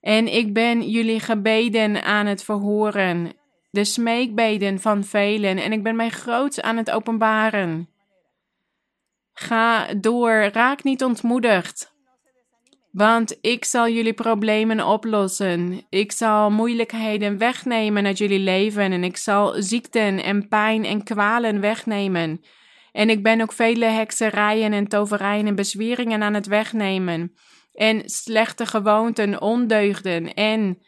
En ik ben jullie gebeden aan het verhoren. De smeekbeden van velen. En ik ben mij groots aan het openbaren. Ga door, raak niet ontmoedigd. Want ik zal jullie problemen oplossen. Ik zal moeilijkheden wegnemen uit jullie leven. En ik zal ziekten en pijn en kwalen wegnemen. En ik ben ook vele hekserijen en toverijen en bezweringen aan het wegnemen. En slechte gewoonten, ondeugden en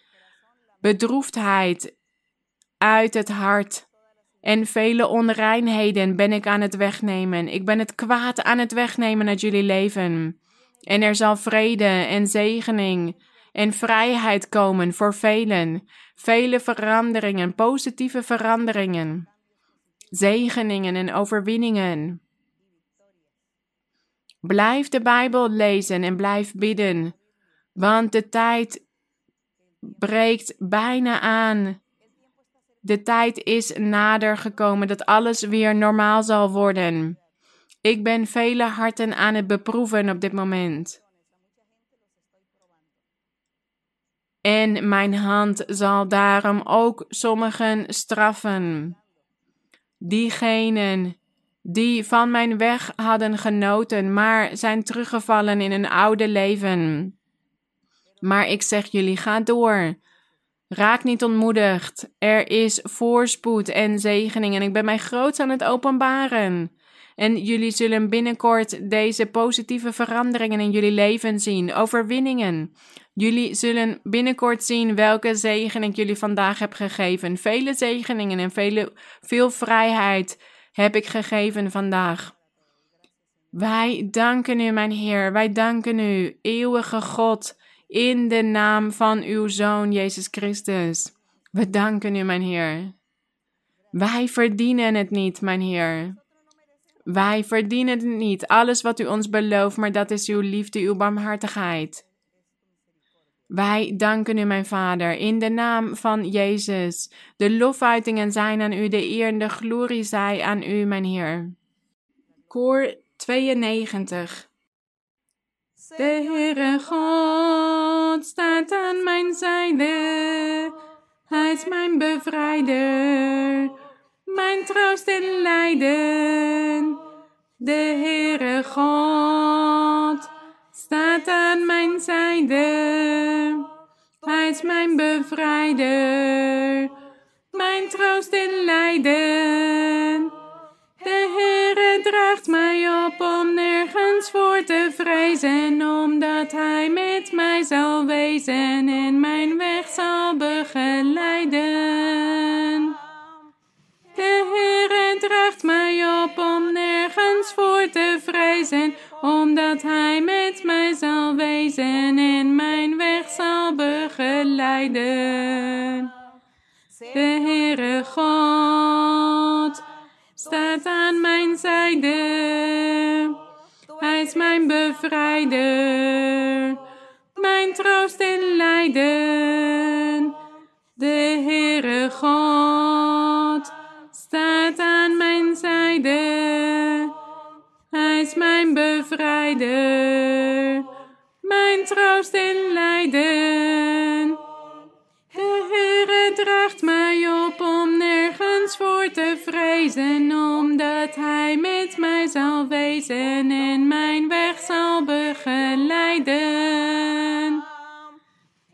bedroefdheid uit het hart. En vele onreinheden ben ik aan het wegnemen. Ik ben het kwaad aan het wegnemen uit jullie leven. En er zal vrede en zegening en vrijheid komen voor velen. Vele veranderingen, positieve veranderingen. Zegeningen en overwinningen. Blijf de Bijbel lezen en blijf bidden, want de tijd breekt bijna aan. De tijd is nader gekomen dat alles weer normaal zal worden. Ik ben vele harten aan het beproeven op dit moment. En mijn hand zal daarom ook sommigen straffen. Diegenen die van mijn weg hadden genoten, maar zijn teruggevallen in een oude leven. Maar ik zeg jullie, ga door. Raak niet ontmoedigd. Er is voorspoed en zegening en ik ben mij groots aan het openbaren. En jullie zullen binnenkort deze positieve veranderingen in jullie leven zien, overwinningen. Jullie zullen binnenkort zien welke zegen ik jullie vandaag heb gegeven. Vele zegeningen en vele, veel vrijheid heb ik gegeven vandaag. Wij danken u, mijn Heer. Wij danken u, eeuwige God, in de naam van uw Zoon Jezus Christus. We danken u, mijn Heer. Wij verdienen het niet, mijn Heer. Wij verdienen het niet, alles wat u ons belooft, maar dat is uw liefde, uw barmhartigheid. Wij danken u, mijn Vader, in de naam van Jezus. De lofuitingen zijn aan u, de eer en de glorie zij aan u, mijn Heer. Koor 92 De Heere God staat aan mijn zijde. Hij is mijn bevrijder, mijn troost in lijden. De Heere God staat aan mijn zijde. Hij is mijn bevrijder, mijn troost in lijden. De Heere draagt mij op om nergens voor te vrezen, omdat Hij met mij zal wezen en mijn weg zal begeleiden. De Heere draagt mij op om nergens voor te vrezen, omdat Hij met mij zal wezen en mijn weg zal begeleiden. De Heere God staat aan mijn zijde. Mijn bevrijder, mijn troost in lijden. De Heere God staat aan mijn zijde. Hij is mijn bevrijder, mijn troost in lijden. Vrezen, omdat Hij met mij zal wezen en mijn weg zal begeleiden.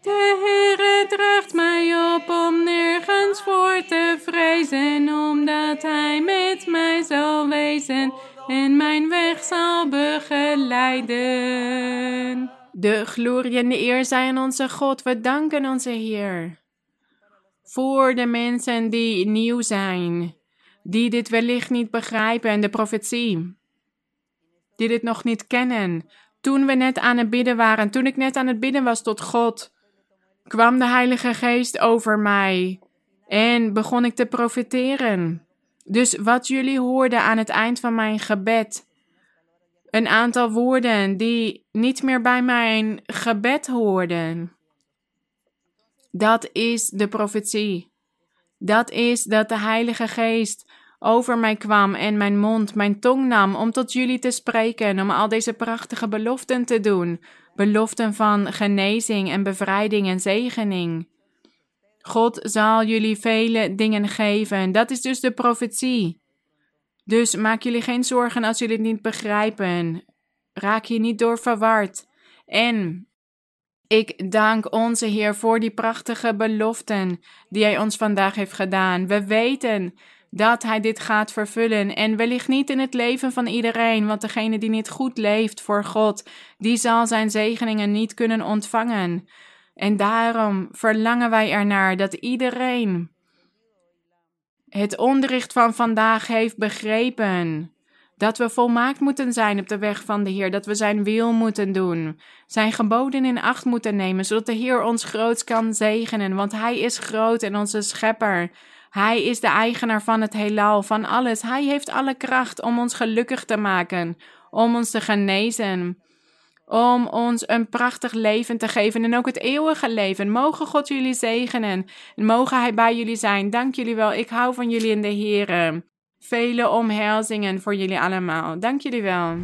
De Heere draagt mij op om nergens voor te vrezen, omdat Hij met mij zal wezen en mijn weg zal begeleiden. De glorie en de eer zijn onze God. We danken onze Heer. Voor de mensen die nieuw zijn, die dit wellicht niet begrijpen en de profetie, die dit nog niet kennen. Toen we net aan het bidden waren, toen ik net aan het bidden was tot God, kwam de Heilige Geest over mij en begon ik te profeteren. Dus wat jullie hoorden aan het eind van mijn gebed, een aantal woorden die niet meer bij mijn gebed hoorden. Dat is de profetie. Dat is dat de Heilige Geest over mij kwam en mijn mond, mijn tong nam om tot jullie te spreken, om al deze prachtige beloften te doen. Beloften van genezing en bevrijding en zegening. God zal jullie vele dingen geven. Dat is dus de profetie. Dus maak jullie geen zorgen als jullie het niet begrijpen. Raak je niet door verward. En ik dank onze Heer voor die prachtige beloften die Hij ons vandaag heeft gedaan. We weten dat Hij dit gaat vervullen. En wellicht niet in het leven van iedereen, want degene die niet goed leeft voor God, die zal Zijn zegeningen niet kunnen ontvangen. En daarom verlangen wij ernaar dat iedereen het onderricht van vandaag heeft begrepen. Dat we volmaakt moeten zijn op de weg van de Heer, dat we Zijn wil moeten doen, Zijn geboden in acht moeten nemen, zodat de Heer ons groots kan zegenen, want Hij is groot en onze schepper. Hij is de eigenaar van het heelal, van alles. Hij heeft alle kracht om ons gelukkig te maken, om ons te genezen om ons een prachtig leven te geven en ook het eeuwige leven. mogen God jullie zegenen en mogen Hij bij jullie zijn. Dank jullie wel. Ik hou van jullie in de Heer. Vele omhelzingen voor jullie allemaal. Dank jullie wel.